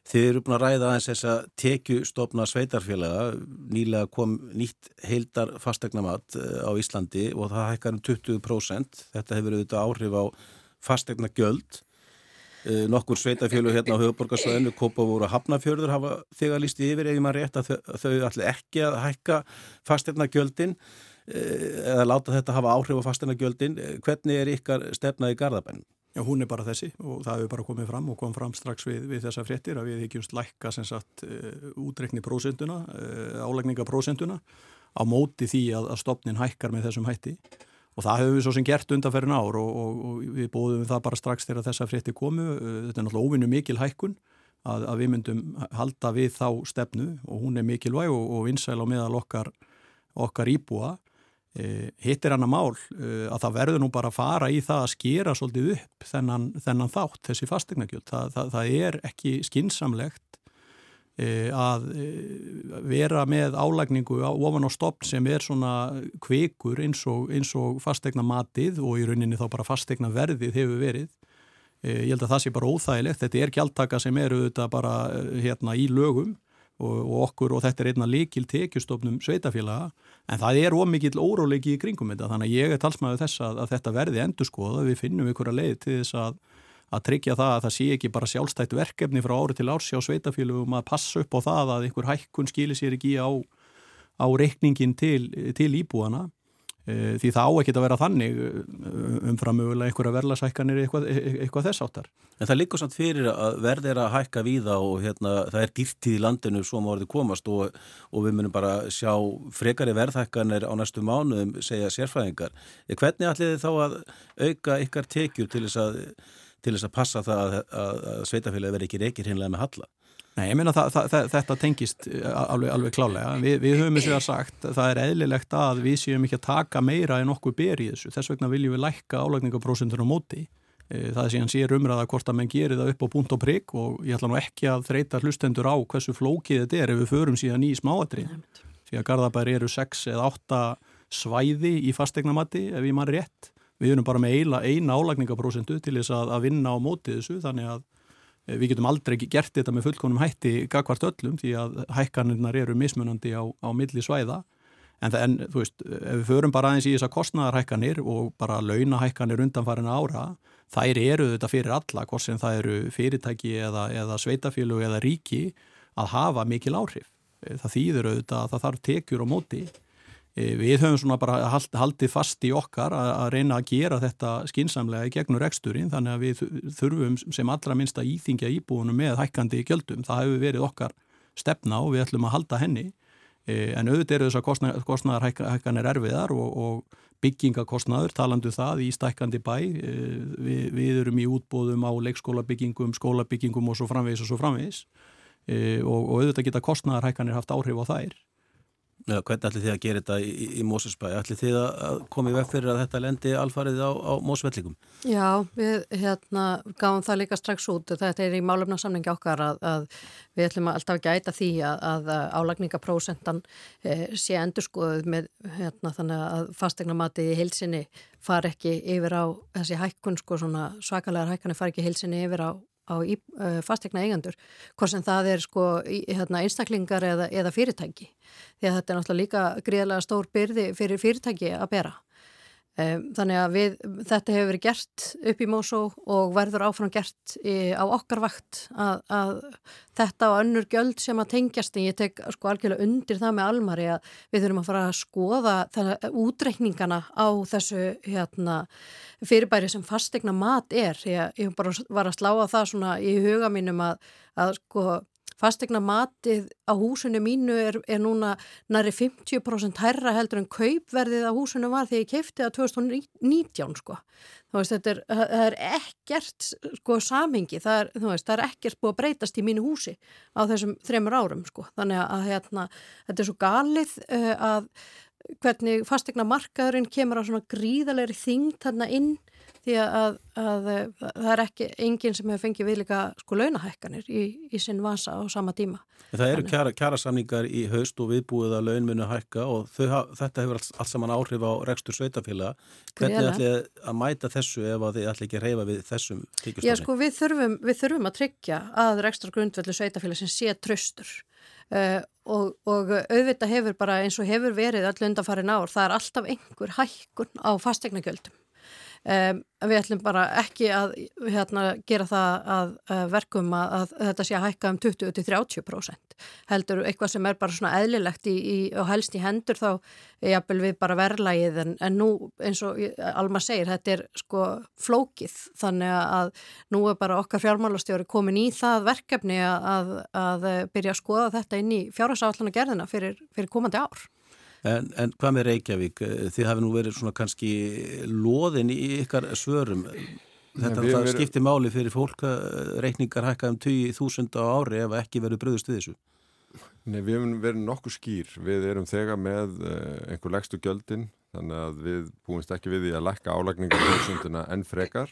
Þið eru búin að ræða aðeins þessa tekjustofna sveitarfélaga. Nýlega kom nýtt heildar fastegnamatt eh, á Íslandi og það hækkar um 20%. Þetta hefur auðvitað áhrif á fastegna gjöld. Eh, nokkur sveitafjölu hérna á höfuborgarsvæðinu Kópa voru hafnafjörður hafa þegar lísti yfir ef ég maður rétt að þau ætli ekki að hækka eh, eða láta þetta hafa áhrif á fasteirna gjöldin eh, hvernig er ykkar stefna í Garðabænum? Já, hún er bara þessi og það hefur bara komið fram og kom fram strax við, við þessa fréttir að við hekjumst lækka sem sagt útrekni prósenduna, álegninga prósenduna á móti því að, að stopnin hækkar með þessum hætti Og það hefur við svo sem gert undanferðin ár og, og, og við bóðum það bara strax þegar þessa frétti komu. Þetta er náttúrulega óvinnu mikil hækkun að, að við myndum halda við þá stefnu og hún er mikilvæg og, og vinsæl á meðal okkar, okkar íbúa. E, hitt er hann að mál e, að það verður nú bara að fara í það að skera svolítið upp þennan, þennan þátt, þessi fastegnagjöld. Það, það, það er ekki skinsamlegt E, að vera með álægningu ofan á stopn sem er svona kvekur eins og, og fastegna matið og í rauninni þá bara fastegna verðið hefur verið. Ég held að það sé bara óþægilegt. Þetta er gjaldtaka sem eru þetta bara hérna í lögum og, og okkur og þetta er einna likil tekjustofnum sveitafélaga en það er ómikill óróleiki í kringum þetta þannig að ég er talsmaður þess að, að þetta verði endur skoða. Við finnum ykkur að leið til þess að að tryggja það að það sé ekki bara sjálfstætt verkefni frá ári til árs hjá sveitafélugum að passa upp á það að einhver hækkun skilir sér ekki á, á reikningin til, til íbúana því það á ekki að vera þannig e, umframögulega einhverja verðlasækkanir eitthvað, e, eitthvað þess áttar. En það líkur samt fyrir að verð er að hækka víða og hérna, það er dýrtíð í landinu svo má orðið komast og, og við munum bara sjá frekari verðhækkanir á næstu mánuðum segja sérfæðingar. Hvernig ætlið þið þá að auka ykkar tekjur til þess að til þess að passa það að, að, að sveitafélagi verði ekki reykir hinnlega með halla. Nei, ég meina þetta tengist eh, alveg, alveg klálega. Vi, við höfum þess að sagt það er eðlilegt að við séum ekki að taka meira en okkur ber í þessu. Þess vegna viljum við lækka álækningaprósentur á móti. Eh, það er síðan sér umræða hvort að menn gerir það upp á punkt og prigg og ég ætla nú ekki að þreita hlustendur á hversu flókið þetta er ef við förum síðan í smáatrið. Því að Garðabær eru 6 eða 8 svæði í fastegnamatti ef ég maður rétt við erum bara með eina, álagningaprósentu til þess að, að vinna á mótið þessu þannig að við getum aldrei gert þetta með fullkonum hætti gagvart öllum því að hækkanirnar eru mismunandi á, á milli svæða. En, það, en þú veist, ef við förum bara aðeins í þessa kostnæðarhækkanir og bara launahækkanir undanfærin ára, þær eru þetta fyrir alla, hvort sem það eru fyrirtæki eða, eða sveitafílu eða ríki að hafa mikil áhrif. Það þýður auðvitað að það þarf tekjur á móti við höfum svona bara haldið fast í okkar að, reyna að gera þetta skinsamlega í gegnur reksturinn þannig að við þurfum sem allra minnst að íþingja íbúinu með hækkandi gjöldum. Það hefur verið okkar stefna og við ætlum að halda henni e, en auðvitað eru þess að kostna, kostnaðarhækkanir erfiðar og, og byggingakostnaður, talandu það í stækkandi bæ. E, við, við erum í útbóðum á leikskólabyggingum, skólabyggingum og svo framvegis og svo framvegis og, og auðvitað geta kostnaðarhækkanir haft áhrif á þær Ja, hvernig ætli þið að gera þetta í, í Mósusbæ? ætli þið að koma í veg fyrir að þetta lendi alfarið á, á Mósvellingum? Já, við hérna gáum það líka strax út þetta er í málefna samningi okkar að, að við ætlum alltaf að gæta því að, að álagningaprósentan e, sé endurskoðuð með hérna, þannig að fastegnamati í heilsinni far ekki yfir á þessi hækkun sko svona svakalega hækkani far ekki heilsinni yfir á á uh, fastegna eigandur hvort sem það er sko í, hérna, einstaklingar eða, eða fyrirtæki. Því að þetta er náttúrulega líka gríðlega stór byrði fyrir fyrirtæki að bera þannig að við, þetta hefur verið gert upp í Mósó og verður áfram gert í, á okkar vakt að, að þetta og önnur göld sem að tengjast en ég tek sko algjörlega undir það með almari að við þurfum að fara að skoða það, útreikningana á þessu hérna, fyrirbæri sem fastegna mat er. Ég, ég bara var að slá að það svona í huga mínum að, að sko fastegna matið á húsinu mínu er, er núna næri 50% herra heldur en kaupverðið á húsinu var þegar ég keipti það 2019 sko. Veist, er, það er ekkert sko samhengi, það er, veist, það er ekkert búið að breytast í mínu húsi á þessum þremur árum sko. Þannig að hérna, þetta er svo galið uh, að hvernig fastegna markaðurinn kemur á svona gríðalegri þing þarna inn því að, að, að það er ekki enginn sem hefur fengið viðlika sko launahækkanir í, í sinn vasa á sama tíma. Það eru kjara, kjara samningar í haust og viðbúið að laun munu hækka og þau, þetta hefur allt, allt saman áhrif á rekstur sveitafélaga. Hvernig ætli að mæta þessu ef þið ætli ekki að reyfa við þessum tíkustofni? Já sko við þurfum, við þurfum að tryggja að rekstur grundveldu sveitafélag sem sé tröstur uh, og, og auðvitað hefur bara eins og hefur verið öll undanfarin ár, það er alltaf einhver hækkun á fastegnagjöldum Um, við ætlum bara ekki að hérna, gera það að, að verkum að, að þetta sé að hækka um 20-30% heldur eitthvað sem er bara svona eðlilegt í, í, og helst í hendur þá jafnvel við bara verðlægið en, en nú eins og Alma segir þetta er sko flókið. Þannig að nú er bara okkar fjármálastjóri komin í það verkefni að, að byrja að skoða þetta inn í fjárhagsállana gerðina fyrir, fyrir komandi ár En, en hvað með Reykjavík? Þið hafi nú verið svona kannski loðin í ykkar svörum. Þetta Nei, verið... skiptir máli fyrir fólk að reikningar hækka um 20.000 á ári ef ekki verið bröðust við þessu. Nei, við hefum verið nokkuð skýr. Við erum þegar með uh, einhver legstu gjöldin þannig að við búumst ekki við því að lækka álækningar en frekar.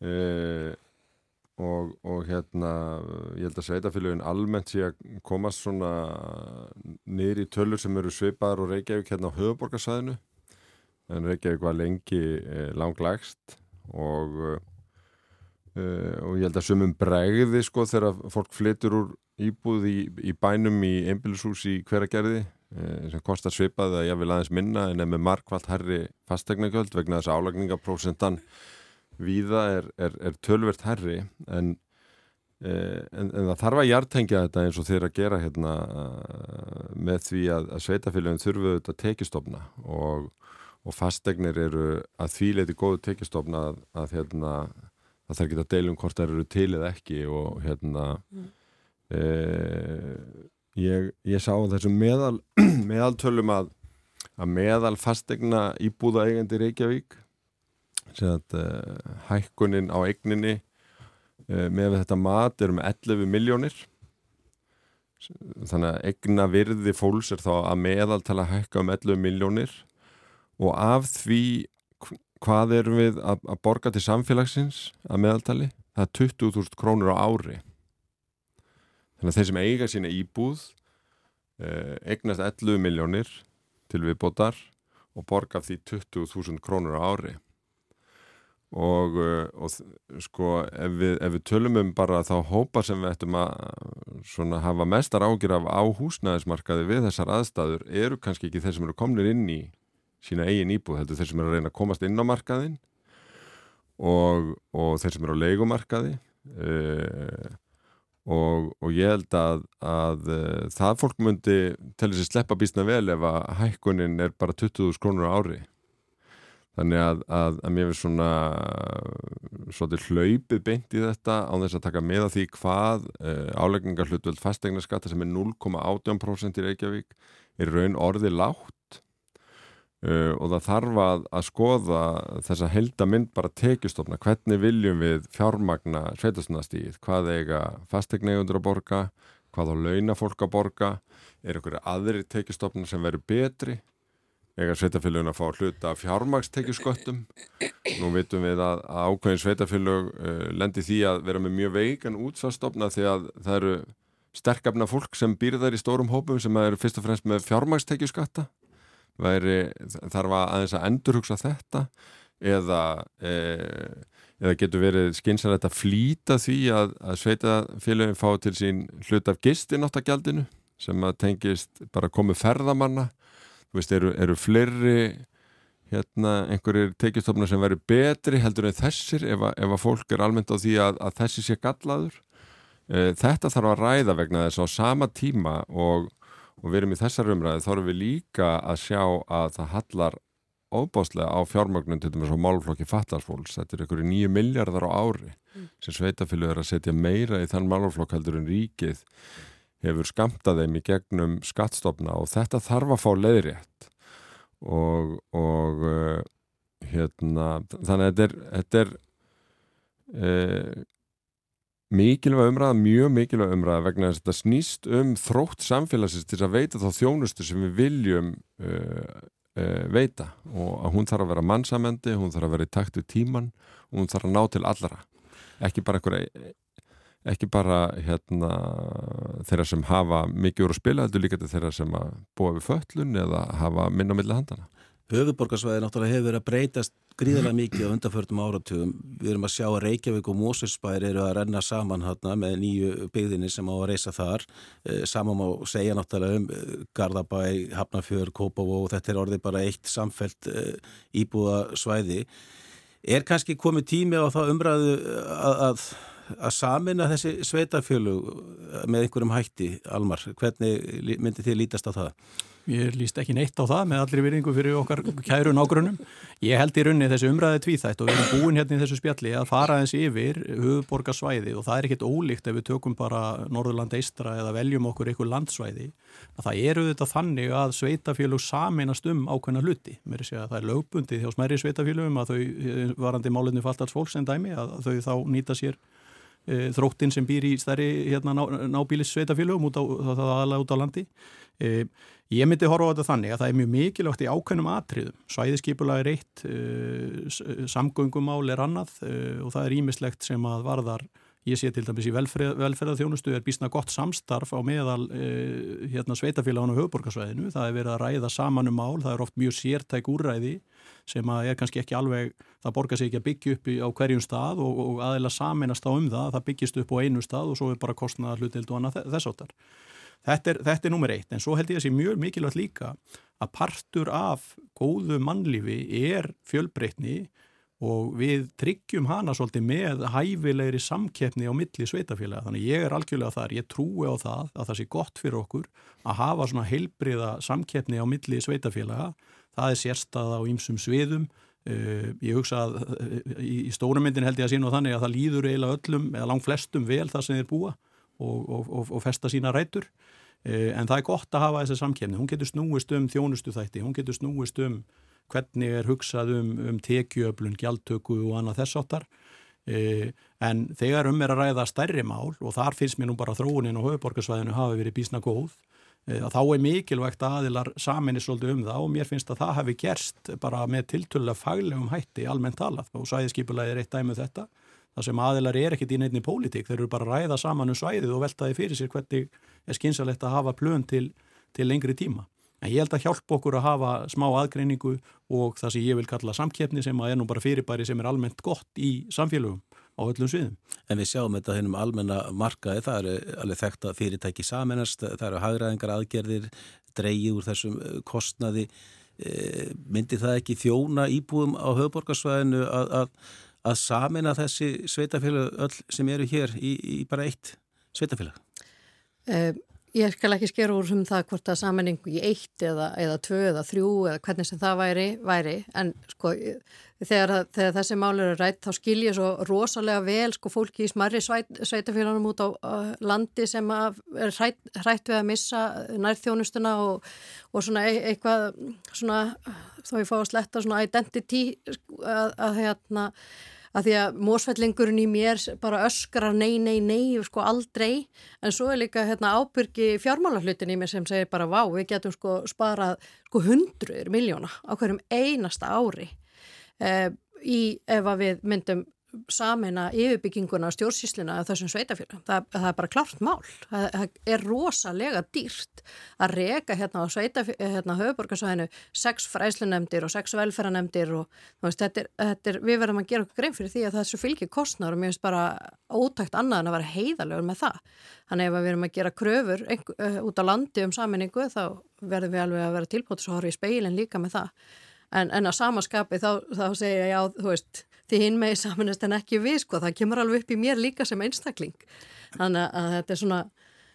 Uh, og, og hérna ég held að sveitafélagin almennt sé að komast svona í tölur sem eru svipaðar og Reykjavík hérna á höfuborgarsæðinu en Reykjavík var lengi eh, langlægst og eh, og ég held að sumum bregði sko þegar fólk flytur úr íbúð í, í bænum í einbilshús í hveragerði eh, sem kostar svipað að ég vil aðeins minna en er með markvallt herri fastegnagjöld vegna þess að álagningarprósentan víða er, er, er tölvert herri en, eh, en, en það þarf að hjartengja þetta eins og þeir að gera hérna, með því að, að sveitafélagin þurfuðu þetta tekistofna og, og fastegnir eru að því leiti góðu tekistofna að, að hérna, það þarf ekki að deilum hvort það eru til eða ekki og hérna mm. e, ég, ég sá þessum meðal meðaltölum að, að meðal fastegna íbúða eigandi Reykjavík Að, uh, hækkunin á eigninni uh, með þetta mat er um 11 miljónir þannig að eigna virði fólks er þá að meðaltala hækka um 11 miljónir og af því hvað erum við að, að borga til samfélagsins að meðaltali? Það er 20.000 krónur á ári. Þannig að þeir sem eiga sína íbúð uh, eignast 11 miljónir til við botar og borga því 20.000 krónur á ári og, uh, og sko ef við, ef við tölum um bara þá hópa sem við ættum að hafa mestar ágjur af á húsnæðismarkaði við þessar aðstæður eru kannski ekki þeir sem eru komnir inn í sína eigin íbúð, heldur þeir sem eru að reyna að komast inn á markaðin og, og þeir sem eru á leikumarkaði uh, og, og ég held að, að uh, það fólk myndi til þess að sleppa bísna vel ef að hækkunin er bara 20.000 krónur á ári Þannig að, að, að mér finnst svona svolítið hlaupið beint í þetta á þess að taka með að því hvað uh, álegningar hlutvöld fastegnaskatta sem er 0,8% í Reykjavík er raun orði látt uh, og það þarf að, að skoða þessa heldamind bara tekjustofna, hvernig viljum við fjármagna sveitastunastíð, hvað eiga fastegnegundur að borga, hvað á launafólk að borga, er einhverju aðri tekjustofna sem verður betri eiga sveitafélagin að fá hluta fjármagstekjusköttum nú veitum við að ákveðin sveitafélag uh, lendir því að vera með mjög veikan útsvarstofna því að það eru sterkafna fólk sem býrðar í stórum hópum sem eru fyrst og fremst með fjármagstekjuskatta þarf að aðeins að endurhugsa þetta eða e, eða getur verið skynsanlegt að flýta því að, að sveitafélagin fá til sín hlut af gistináttagjaldinu sem að tengist bara komið ferðamanna veist, eru, eru fleiri hérna, einhverjir tekistofnar sem verður betri heldur en þessir ef að, ef að fólk er almennt á því að, að þessi sé gallaður? E, þetta þarf að ræða vegna þess á sama tíma og, og við erum í þessar umræði þá erum við líka að sjá að það hallar óbáslega á fjármögnum til dæmis á málflokki fattarsfólks þetta er einhverju nýju miljardar á ári mm. sem sveitafylgur er að setja meira í þann málflokk heldur en ríkið hefur skamtað þeim í gegnum skattstofna og þetta þarf að fá leiðrétt. Og, og uh, hérna, þannig að þetta er, þetta er uh, mikilvæg umræða, mjög mikilvæg umræða vegna þess að þetta snýst um þrótt samfélagsins til að veita þá þjónustu sem við viljum uh, veita. Og að hún þarf að vera mannsamöndi, hún þarf að vera í takt við tíman og hún þarf að ná til allara ekki bara einhverja ekki bara hérna, þeirra sem hafa mikið úr að spila, er líka til þeirra sem búa við föllun eða hafa minna millir handana. Höfuborgarsvæði náttúrulega hefur verið að breytast gríðarlega mikið á undanförtum áratugum. Við erum að sjá að Reykjavík og Mósusbær eru að renna saman hérna með nýju byggðinni sem á að reysa þar. Eh, saman má segja náttúrulega um eh, Garðabæ, Hafnafjör, Kópavó og þetta er orðið bara eitt samfelt eh, íbúða svæði. Er kannski komið tími á það umræðu að, að að samina þessi sveitafjölu með einhverjum hætti, Almar, hvernig myndi þið lítast á það? Ég líst ekki neitt á það með allir virðingu fyrir okkar kæru nágrunum. Ég held í runni þessi umræði tvíþætt og við erum búin hérna í þessu spjalli að fara eins yfir höfuborgarsvæði og það er ekkit ólíkt ef við tökum bara Norðurland eistra eða veljum okkur einhver landsvæði. Það eru þetta þannig að sveitafélug saminast um ákveðna hluti. Mér er að það er lögbundið hjá smæri sveitafélugum að þau varandi málunni faltars fólks en dæmi að þau þá nýta sér e, þróttin sem býr í stærri hérna, ná, nábílis sveitafélögum út á, út á landi. E, ég myndi horfa á þetta þannig að það er mjög mikilvægt í ákveðnum atriðum. Svæðiskipulag er eitt, e, samgöngumál er annað e, og það er ímislegt sem að varðar Ég sé til dæmis í velferð, velferðarþjónustu er bísna gott samstarf á meðal e, hérna, sveitafélagun og höfuborgarsvæðinu. Það er verið að ræða saman um mál, það er oft mjög sértæk úrræði sem er kannski ekki alveg, það borgar sig ekki að byggja upp á hverjum stað og, og aðeila saminast á um það, það byggjast upp á einu stað og svo er bara kostnaða hlutild og annað þess áttar. Þetta er, þetta er nummer eitt, en svo held ég að sé mjög mikilvægt líka að partur af góðu mannlífi er fjölbreytni og við tryggjum hana svolítið með hæfilegri samkeppni á milli sveitafélaga. Þannig ég er algjörlega þar, ég trúi á það að það sé gott fyrir okkur að hafa svona heilbriða samkeppni á milli sveitafélaga. Það er sérstaða á ýmsum sviðum. Uh, ég hugsa að uh, í, stórumyndin held ég að sína þannig að það líður eiginlega öllum eða langt flestum vel það sem þeir búa og, og, og, og festa sína rætur. Uh, en það er gott að hafa þessa samkeppni. Hún getur snúist um þjónustu þætti, hún getur snúist um hvernig er hugsað um, um tekjuöflun, gjaldtöku og annað þess áttar e, en þegar um er að ræða stærri mál og þar finnst mér nú bara þróunin og höfuborgarsvæðinu hafi verið bísna góð e, að þá er mikilvægt aðilar saminni svolítið um það og mér finnst að það hafi gerst bara með tiltölu faglegum hætti almennt talað. Og svæðiskipulagi er eitt dæmið um þetta það sem aðilar er ekkit í neittni pólitík. Þeir eru bara að ræða saman um svæðið og veltaði fyrir sér hvernig er skynsalegt að hafa plön til, til lengri tíma En ég held að hjálpa okkur að hafa smá aðgreiningu og það sem ég vil kalla samkeppni sem að er nú bara fyrirbæri sem er almennt gott í samfélögum á öllum sviðum. En við sjáum þetta hennum almenna markaði, það eru alveg þekkt að fyrirtæki saminast, það eru hagraðingar aðgerðir, dreyið úr þessum eh, kostnaði. Eh, myndi það ekki þjóna íbúum á höfuborgarsvæðinu að, að, að samina þessi sveitafélag öll sem eru hér í, í bara eitt sveitafélag? Um Ég skal ekki skera úr um það hvort að sammenningu í eitt eða, eða tvö eða þrjú eða hvernig sem það væri, væri. en sko þegar, þegar þessi mál eru rætt þá skil ég svo rosalega vel sko fólki í smarri sveit, sveitafélagunum út á uh, landi sem er hrætt, hrætt við að missa nærþjónustuna og, og svona e eitthvað svona þá ég fá að sletta svona identity að, að hérna að því að mósfællingurinn í mér bara öskrar nei, nei, nei sko aldrei, en svo er líka hérna, ábyrgi fjármálarhlutin í mér sem segir bara vá, við getum sko sparað sko hundruður miljóna á hverjum einasta ári. Eh, í ef að við myndum samina yfirbygginguna stjórnsísluna af þessum sveitafélagum. Það, það er bara klart mál. Það, það er rosalega dýrt að reyka hérna á hérna höfuborgarsvæðinu sex fræslunemdir og sex velferðanemdir og veist, þetta er, þetta er, við verðum að gera okkur grein fyrir því að þessu fylgir kostnar og mér finnst bara ótækt annað en að vera heiðalegur með það. Þannig ef við erum að gera kröfur einhver, uh, út á landi um saminningu þá verðum við alveg að vera tilbútið svo horfið í speilin líka með það. En, en að samaskapi þá, þá segja já, þú veist, því hinn með samanist en ekki við, sko, það kemur alveg upp í mér líka sem einstakling. Þannig að þetta er svona...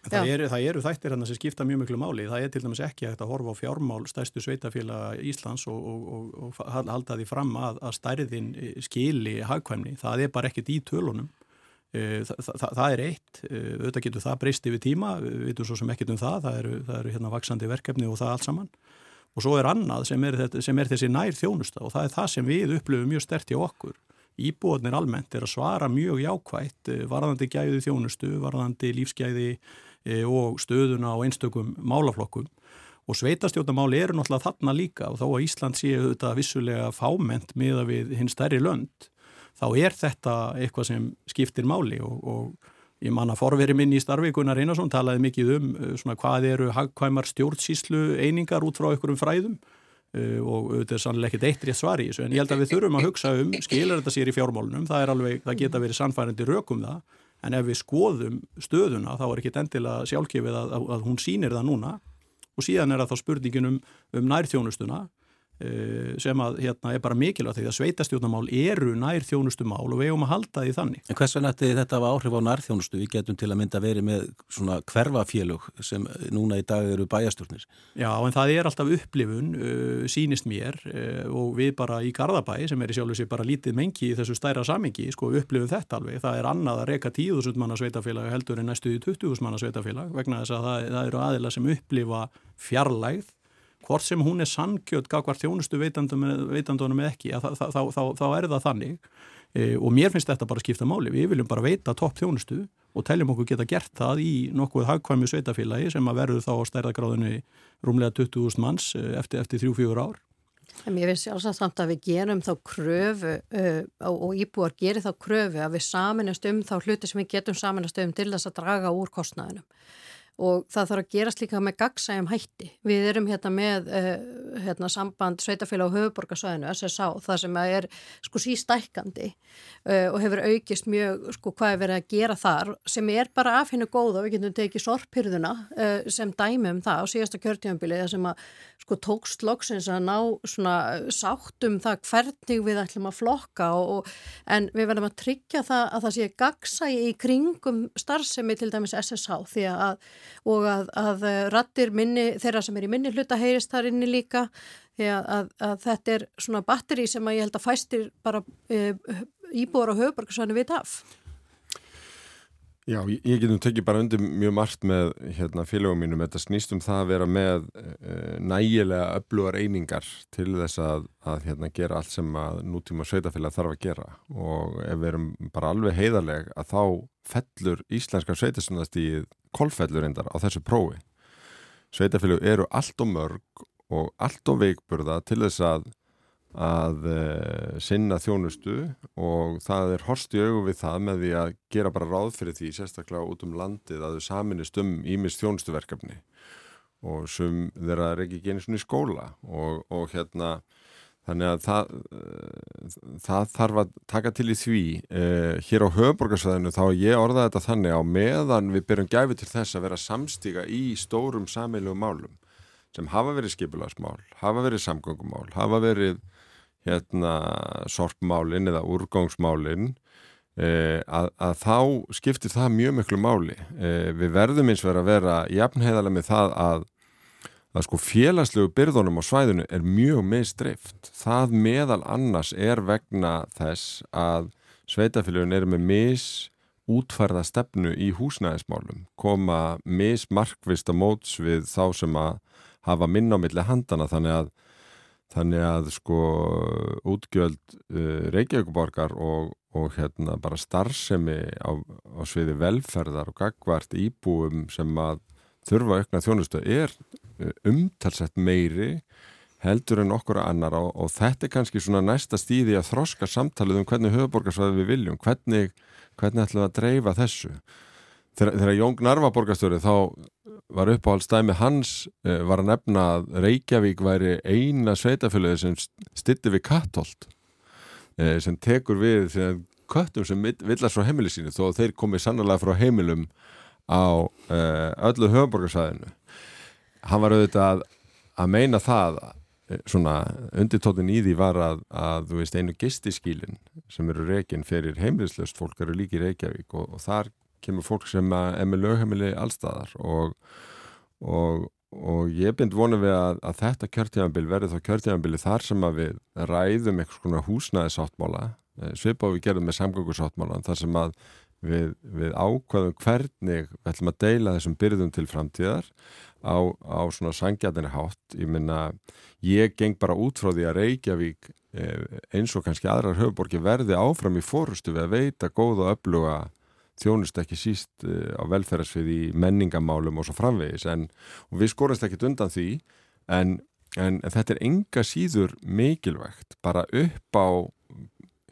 Það eru, það eru þættir hérna sem skipta mjög miklu máli. Það er til dæmis ekki að horfa á fjármál stærstu sveitafélag Íslands og, og, og, og halda því fram að, að stærðin skili hagkvæmni. Það er bara ekkit í tölunum. Eh, það, það, það er eitt, eh, auðvitað getur það breyst yfir tíma, við veitum svo sem ekkit um það, það eru, það eru hérna vaksandi verkefni og það allt saman og svo er annað sem er, sem er þessi nær þjónusta og það er það sem við upplöfum mjög stert í okkur. Íbúðnir almennt er að svara mjög jákvægt eh, varðandi gæði þjónustu, varðandi lífsgæði eh, og stöðuna á einstökum málaflokkum. Og sveitastjótamáli eru náttúrulega þarna líka og þó að Ísland séu þetta vissulega fáment miða við hinn stærri lönd þá er þetta eitthvað sem skiptir máli. Og, og ég manna forveri minn í starfi Gunnar Einarsson talaði mikið um uh, svona, hvað eru hagkvæmar stjórnsíslu einingar út frá einhverjum fræðum og þetta er sannlega ekkert eitt rétt svar í þessu en ég held að við þurfum að hugsa um skilur þetta sér í fjármálunum, það, alveg, það geta verið sannfærandi rökum það en ef við skoðum stöðuna þá er ekki endilega sjálfkefið að, að, að hún sínir það núna. Og síðan er það þá spurningin um, um nærþjónustuna. Eh, sem að hérna er bara mikilvægt því að sveitastjórnamál eru nær þjónustumál og við eigum að halda því þannig. En hvers vegna þetta var áhrif á nær þjónustu? Við getum til að mynda verið með svona hverfafélug sem núna í dag eru bæjastjórnir. Já, en það er alltaf upplifun, uh, sínist mér uh, og við bara í Garðabæ sem er í sjálf og sér bara lítið mengi í þessu stæra samengi, sko, upplifum þetta alveg. Það er annað að reyka 10.000 manna sveitafélag heldur en næstu 20.000 manna sveitafélag vegna þess að það, það eru aðila sem upplifa fjarlægð hvort sem hún er sannkjöld gagvar þjónustu veitandunum ekki, þá, þá, þá, þá er það þannig e, og mér finnst þetta bara að skipta máli. Við viljum bara veita topp þjónustu og teljum okkur geta gert það í nokkuð hagkvæmi sveitafélagi sem að verður þá á stærðagráðinu rúmlega 20.000 manns e, eftir, eftir 3-4 ár. En ég finnst sjálfsagt samt að við gerum þá kröfu uh, og íbúar gerir þá kröfu að við saminast um þá hluti sem við getum saminast um til þess að draga úr kostnæðinum og það þarf að gerast líka með gagsægjum hætti. Við erum hérna með uh, hérna, samband Sveitafélag og höfuborgarsvæðinu, SSA, það sem er sko sístækandi uh, og hefur aukist mjög sko hvað er verið að gera þar sem er bara af hennu góða og við getum tekið sorphyrðuna uh, sem dæmi um það á síðasta kjörtímanbilið sem að sko tókst loksins að ná svona sátt um það hvernig við ætlum að flokka og, og, en við verðum að tryggja það að það sé gagsægi í kringum starfsemi til dæmis SSA því að og að, að rattir minni, þeirra sem er í minni hluta heyrist þar inni líka því að, að, þetta er svona batteri sem að ég held að fæstir bara e, íbúar á höfuborgarsvæðinu vita af. Já, ég, getum tekið bara undir mjög margt með hérna, félagum mínum. Þetta snýst um það að vera með e, nægilega öflugar einingar til þess að, að hérna, gera allt sem að nútíma sveitafélag þarf að gera og ef við erum bara alveg heiðarleg að þá fellur íslenskar sveitastunastíð kolfellur endar á þessu prófi. Sveitafélag eru allt og mörg og allt og veikburða til þess að að uh, sinna þjónustu og það er horst í augum við það með því að gera bara ráð fyrir því sérstaklega út um landið að þau saminist um ímist þjónustuverkefni og sem þeirra er ekki genið svona í skóla og, og hérna þannig að það, uh, það þarf að taka til í því uh, hér á höfuborgarsvæðinu þá ég orðaði þetta þannig á meðan við byrjum gæfi til þess að vera samstíga í stórum sammeilugum málum sem hafa verið skipularsmál, hafa verið samgöngumál, hafa verið hérna sorpmálinn eða úrgangsmálinn eh, að, að þá skiptir það mjög miklu máli. Eh, við verðum eins verið að vera jafnheiðarlega með það að, að sko félagslegu byrðunum á svæðinu er mjög meðstreift. Það meðal annars er vegna þess að sveitafélagun eru með mis útfærða stefnu í húsnæðismálum, koma mismarkvist að móts við þá sem að hafa minna á milli handana þannig að Þannig að sko útgjöld uh, Reykjavíkuborgar og, og hérna bara starfsemi á, á sviði velferðar og gagvart íbúum sem að þurfa aukna þjónustu er umtalsett meiri heldur en okkur annar og, og þetta er kannski svona næsta stíði að þroska samtalið um hvernig höfuborgarsvæði við viljum, hvernig, hvernig ætlum við að dreifa þessu. Þegar, þegar Jón Gnarva borgarstjóri þá var uppáhaldstæmi hans uh, var að nefna að Reykjavík væri eina sveitafélagi sem stitti við kattolt uh, sem tekur við sem köttum sem villar frá heimili sínu þó þeir komið sannlega frá heimilum á öllu höfuborgarsæðinu hann var auðvitað að, meina það svona undirtóttin í því var að, að þú veist einu gistiskílin sem eru reygin fyrir heimilislöst fólk eru líki Reykjavík og, og þar kemur fólk sem er með lögheimili allstaðar og, og, og ég bind vonið við að, að þetta kjörtíðanbíl verði þá kjörtíðanbíli þar sem að við ræðum eitthvað svona húsnæði sáttmála eh, svipað við gerum með samgöngusáttmála þar sem að við, við ákvaðum hvernig við ætlum að deila þessum byrðum til framtíðar á, á svona sangjatinni hátt. Ég minna, ég geng bara út frá því að Reykjavík eh, eins og kannski aðrar höfuborgi verði áfram í fórustu við að veita góða og öfluga þjónust ekki síst uh, á velferðarsfið í menningamálum og svo framvegis. En við skorast ekki undan því en, en, en þetta er enga síður mikilvægt. Bara upp á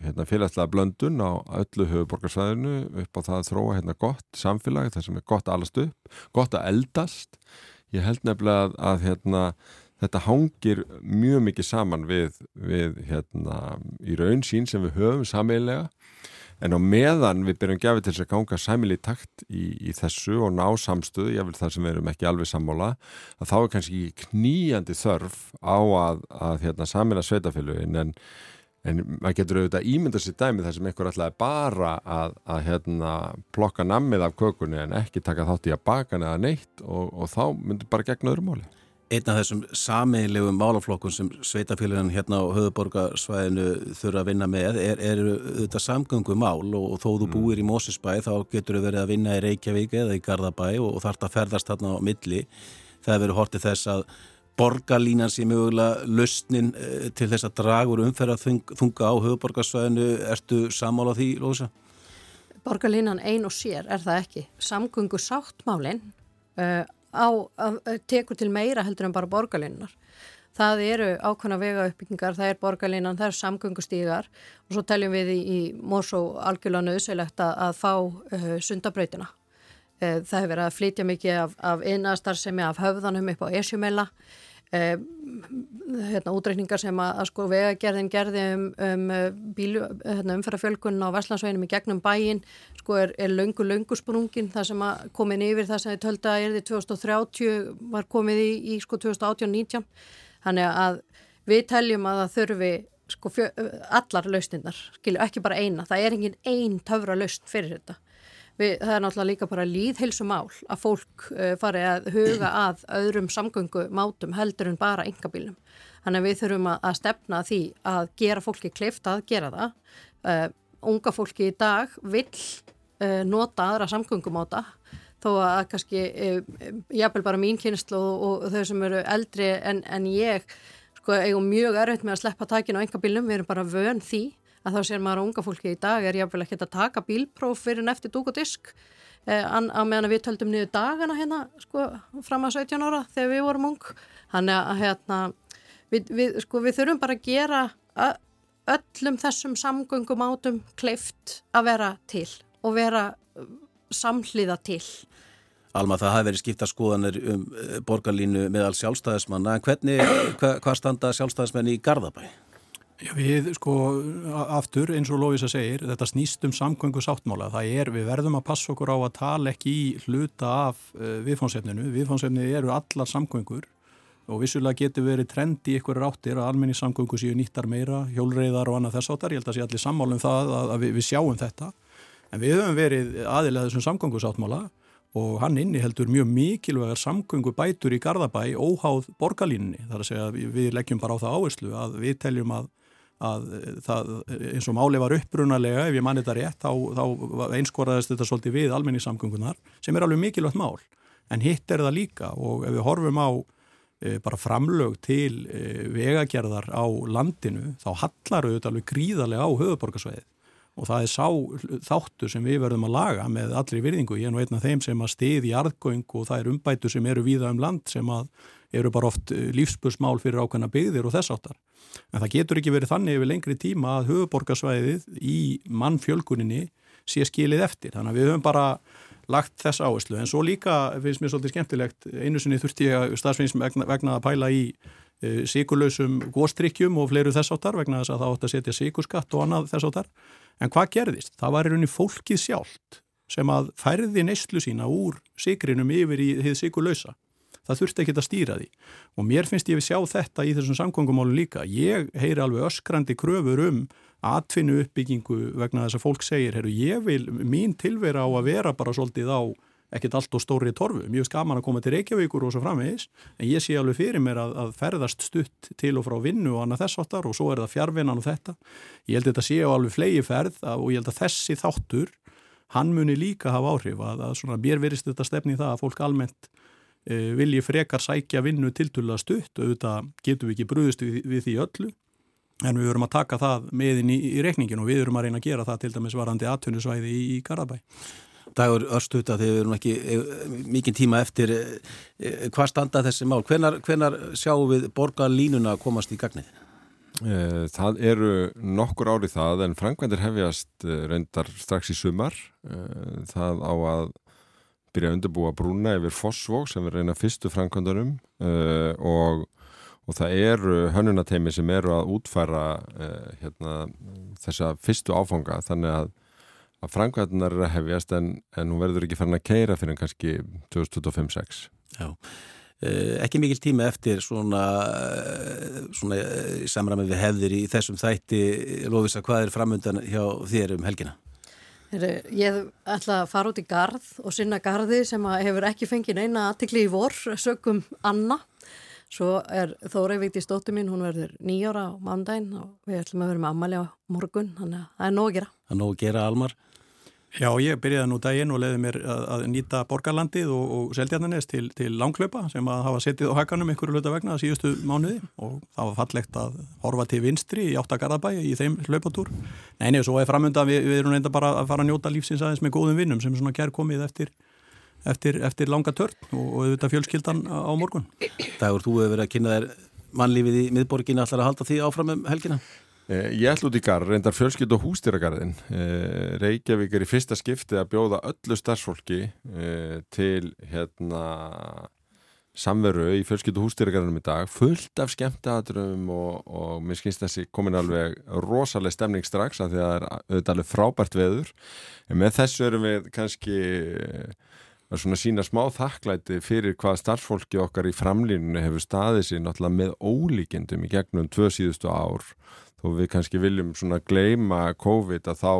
hérna, félagslega blöndun á öllu höfuborgarsvæðinu upp á það að þróa hérna, gott samfélag þar sem er gott allast upp, gott að eldast ég held nefnilega að, að hérna, þetta hangir mjög mikið saman við, við hérna, í raun sín sem við höfum sameilega en á meðan við byrjum gefið til þess að ganga sæmili takt í, í þessu og ná samstöðu, ég vil það sem við erum ekki alveg sammála, að þá er kannski kníjandi þörf á að, að hérna, samila sveitafélugin en, en maður getur auðvitað ímynda sér dæmi þar sem einhver alltaf er bara að, að hérna, plokka nammið af kökunni en ekki taka þátt í að baka neða neitt og, og þá myndir bara gegna öðru máli einn af þessum sameinlegu málaflokkun sem sveitafélagin hérna á höfuborgarsvæðinu þurfa að vinna með er, er þetta samgöngumál og, og þó þú mm. búir í Mósisbæ þá getur þau verið að vinna í Reykjavík eða í Garðabæ og, og þarf það að ferðast þarna á milli. Það hefur verið hortið þess að borgarlínan sé mögulega lausnin eh, til þess að dragur umferða þunga á höfuborgarsvæðinu. Ertu samála því, Lósa? Borgarlínan ein og sér er það ekki. Samgöngu sáttmálinn uh, á, að, tekur til meira heldur en bara borgarlinnar. Það eru ákvæmna vega uppbyggingar, það er borgarlinnan, það er samgöngustígar og svo teljum við í, í Mórsó algjörlega nöðsælegt að, að fá uh, sundabrautina. Uh, það hefur verið að flytja mikið af, af innastarðsemi af höfðanum upp á esjumela. Eh, hérna, útreikningar sem að, að sko vegagerðin gerði um, um eh, bílu, hérna, umferðarfjölgun á Vestlandsveginum í gegnum bæin sko er, er löngu löngu sprungin. Það sem að komin yfir það sem þið tölda er því 2030 var komið í, í sko 2018-19 þannig að við teljum að það þurfi sko fjö, allar lausninnar, skilju ekki bara eina. Það er engin ein töfra lausn fyrir þetta Við, það er náttúrulega líka bara líðheilsumál að fólk uh, fari að huga að öðrum samgöngumátum heldur en bara engabílum. Þannig að við þurfum að, að stefna því að gera fólki kleift að gera það. Uh, unga fólki í dag vil uh, nota aðra samgöngumáta þó að kannski, jábel bara mín kynnslu og, og þau sem eru eldri en, en ég, sko, eigum mjög erfitt með að sleppa takinu á engabílum, við erum bara vön því að þá sér maður að unga fólki í dag er jáfnvel ekki að taka bílpróf fyrir nefti dúk og disk. Eh, að meðan við töldum niður dagana hérna sko fram að 17 ára þegar við vorum ung. Þannig að hérna við, við, sko, við þurfum bara að gera öllum þessum samgöngum átum kleift að vera til og vera uh, samhliða til. Alma, það hafi verið skipta skoðanir um eh, borgarlínu meðal sjálfstæðismanna. En hvernig, hvað hva standa sjálfstæðismenni í Garðabæi? Já, við sko aftur eins og Lófísa segir, þetta snýst um samgöngu sáttmála. Það er, við verðum að passa okkur á að tala ekki í hluta af uh, viðfónsefninu. Viðfónsefninu eru allar samgöngur og vissulega getur verið trend í ykkur ráttir að almenni samgöngu séu nýttar meira, hjólreiðar og annað þess áttar. Ég held að sé allir sammálum það að, að við, við sjáum þetta. En við höfum verið aðilega þessum samgöngu sáttmála og hann inni heldur mjög mikilvægar samgöngu bætur í Garðabæ óháð borgarlínni. Það er að segja við leggjum bara á það áherslu að við teljum að að það, eins og máli var upprunalega ef ég manni þetta rétt, þá, þá einskoraðist þetta svolítið við almenningssamgöngunar sem er alveg mikilvægt mál, en hitt er það líka og ef við horfum á e, bara framlög til e, vegagerðar á landinu þá hallar auðvitað alveg gríðarlega á höfuborgarsveið og það er sá þáttur sem við verðum að laga með allri virðingu, ég er nú einn af þeim sem að stiði arðgöng og það er umbætu sem eru víða um land sem að eru bara oft e, lífspursmál fyrir ákveðna byggðir og þess áttar En það getur ekki verið þannig yfir lengri tíma að höfuborgarsvæðið í mannfjölkuninni sé skilið eftir. Þannig að við höfum bara lagt þess áherslu. En svo líka finnst mér svolítið skemmtilegt, einu sinni þurfti ég stafsveins vegna, vegna að pæla í e, síkurlausum góstrykkjum og fleiru þess áttar vegna þess að það átt að setja síkurskatt og annað þess áttar. En hvað gerðist? Það var í rauninni fólkið sjálft sem að færði neyslu sína úr síkrinum yfir í þið síkurlausa það þurfti ekki að stýra því. Og mér finnst ég að sjá þetta í þessum samgöngumálun líka. Ég heyri alveg öskrandi kröfur um atfinnu uppbyggingu vegna þess að fólk segir, herru ég vil mín tilvera á að vera bara svolítið á ekkert allt og stóri torfu, mjög skaman að koma til Reykjavíkur og svo framvegis, en ég sé alveg fyrir mér að, að ferðast stutt til og frá vinnu og annað þess áttar og svo er það fjárvinnan og þetta, ég held að þetta sé á alveg flegi ferð og ég held að þessi þáttur hann muni líka hafa áhrif að, að svona, mér verist þetta stefni það að fólk almennt vilji frekar sækja vinnu tilturlega stutt auðvitað getum við ekki brúðist við, við því öllu en við verum að taka það meðin í, í rekningin og við verum að reyna að gera það til dæmis varandi atvinnusvæði í, í Garabæ. Dagur Örstuta þegar við erum ekki eh, mikið tíma eftir eh, hvað standa þessi mál? Hvenar, hvenar sjáum við borgarlínuna komast í gagnið? Það eru nokkur ári það en Frankvendir hefjast reyndar strax í sumar það á að byrja að undirbúa brúna yfir Fossvók sem er reyna fyrstu Frankvendarum og og það eru hönnunateimi sem eru að útfæra uh, hérna, þessa fyrstu áfanga. Þannig að, að framkvæmdunar er að hefjast en, en hún verður ekki farin að keira fyrir kannski 2025-06 Já, uh, ekki mikil tíma eftir svona, uh, svona samræmið við hefðir í þessum þætti. Lófisa, hvað er framöndan hjá þér um helgina? Ég ætla að fara út í garð og sinna garði sem hefur ekki fengið neina aðtikli í vor, sögum Anna Svo er Þórei Víti stóttu mín, hún verður nýjóra á mandaginn og við ætlum að vera með ammali á morgun, þannig að það er nóg að gera. Það er nóg að gera, Almar. Já, ég byrjaði nú daginn og leiði mér að, að nýta borgarlandið og, og seldjarnanest til, til langklöpa sem að hafa settið á hakanum einhverju hluta vegna síðustu mánuði og það var fallegt að horfa til vinstri í áttakarðabæi í þeim hlaupatúr. Nei, nefnir, svo er framönda við, við erum reynda bara að fara að njóta lífsins aðeins með góðum vinnum sem svona ger komið eftir eftir, eftir langa törn og, og auðvitað fjölskyldan á morgun. Dagur, þú hefur verið að kynna þér mannlífið í miðborginu allar að halda því áfram um helgina? Eh, ég ætl út í garð, reyndar fjölskyld og hústýragarðin. Eh, Reykjavík er í fyrsta skipti að bjóða öllu starfsfólki eh, til hérna samveru í fjölskyld og hústýragarðinum í dag fullt af skemmteatrum og, og mér skynst þessi komin alveg rosalega stemning strax að því að það er auðvitað alveg frábært veður en með þessu erum við kannski að svona sína smá þakklæti fyrir hvað starfsfólki okkar í framlínunni hefur staðið sér náttúrulega með ólíkendum í gegnum tvö síðustu ár þó við kannski viljum svona gleima COVID að þá,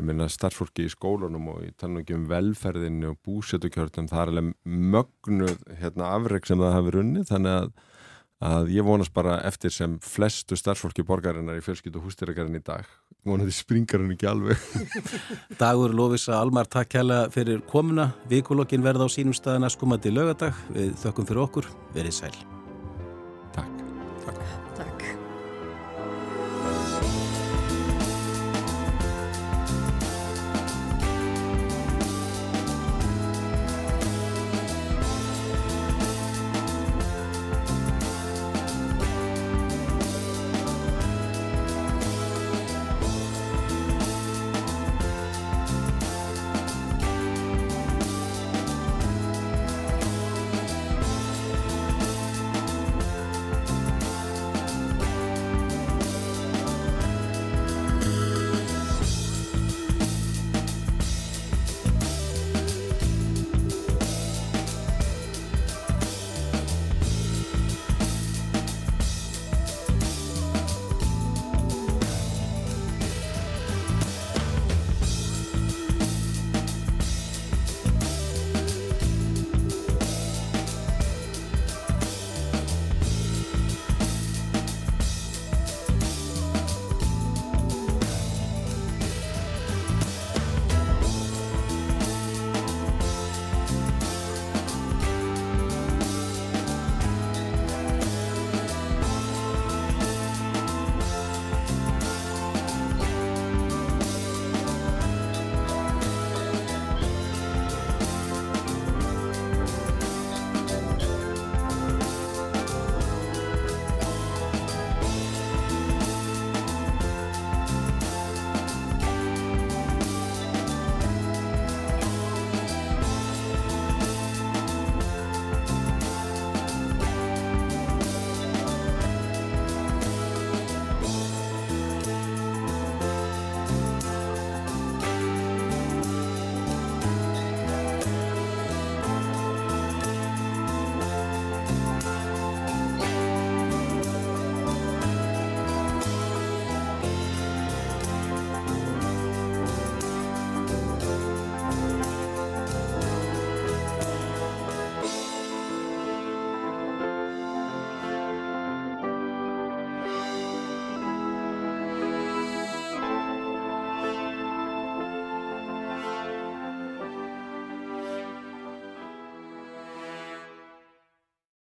ég meina starfsfólki í skólunum og ég tala ekki um velferðinu og búsetukjörtum, það er alveg mögnuð hérna, afreg sem það hafi runnið. Þannig að að ég vonast bara eftir sem flestu starfsfólki borgarinnar í fjölskyld og hústýragarinn í dag. Vonandi springar hann ekki alveg. Dagur Lófisa Almar, takk hella fyrir komuna. Vikulokkin verða á sínum staðina skumandi lögadag við þökkum fyrir okkur, verið sæl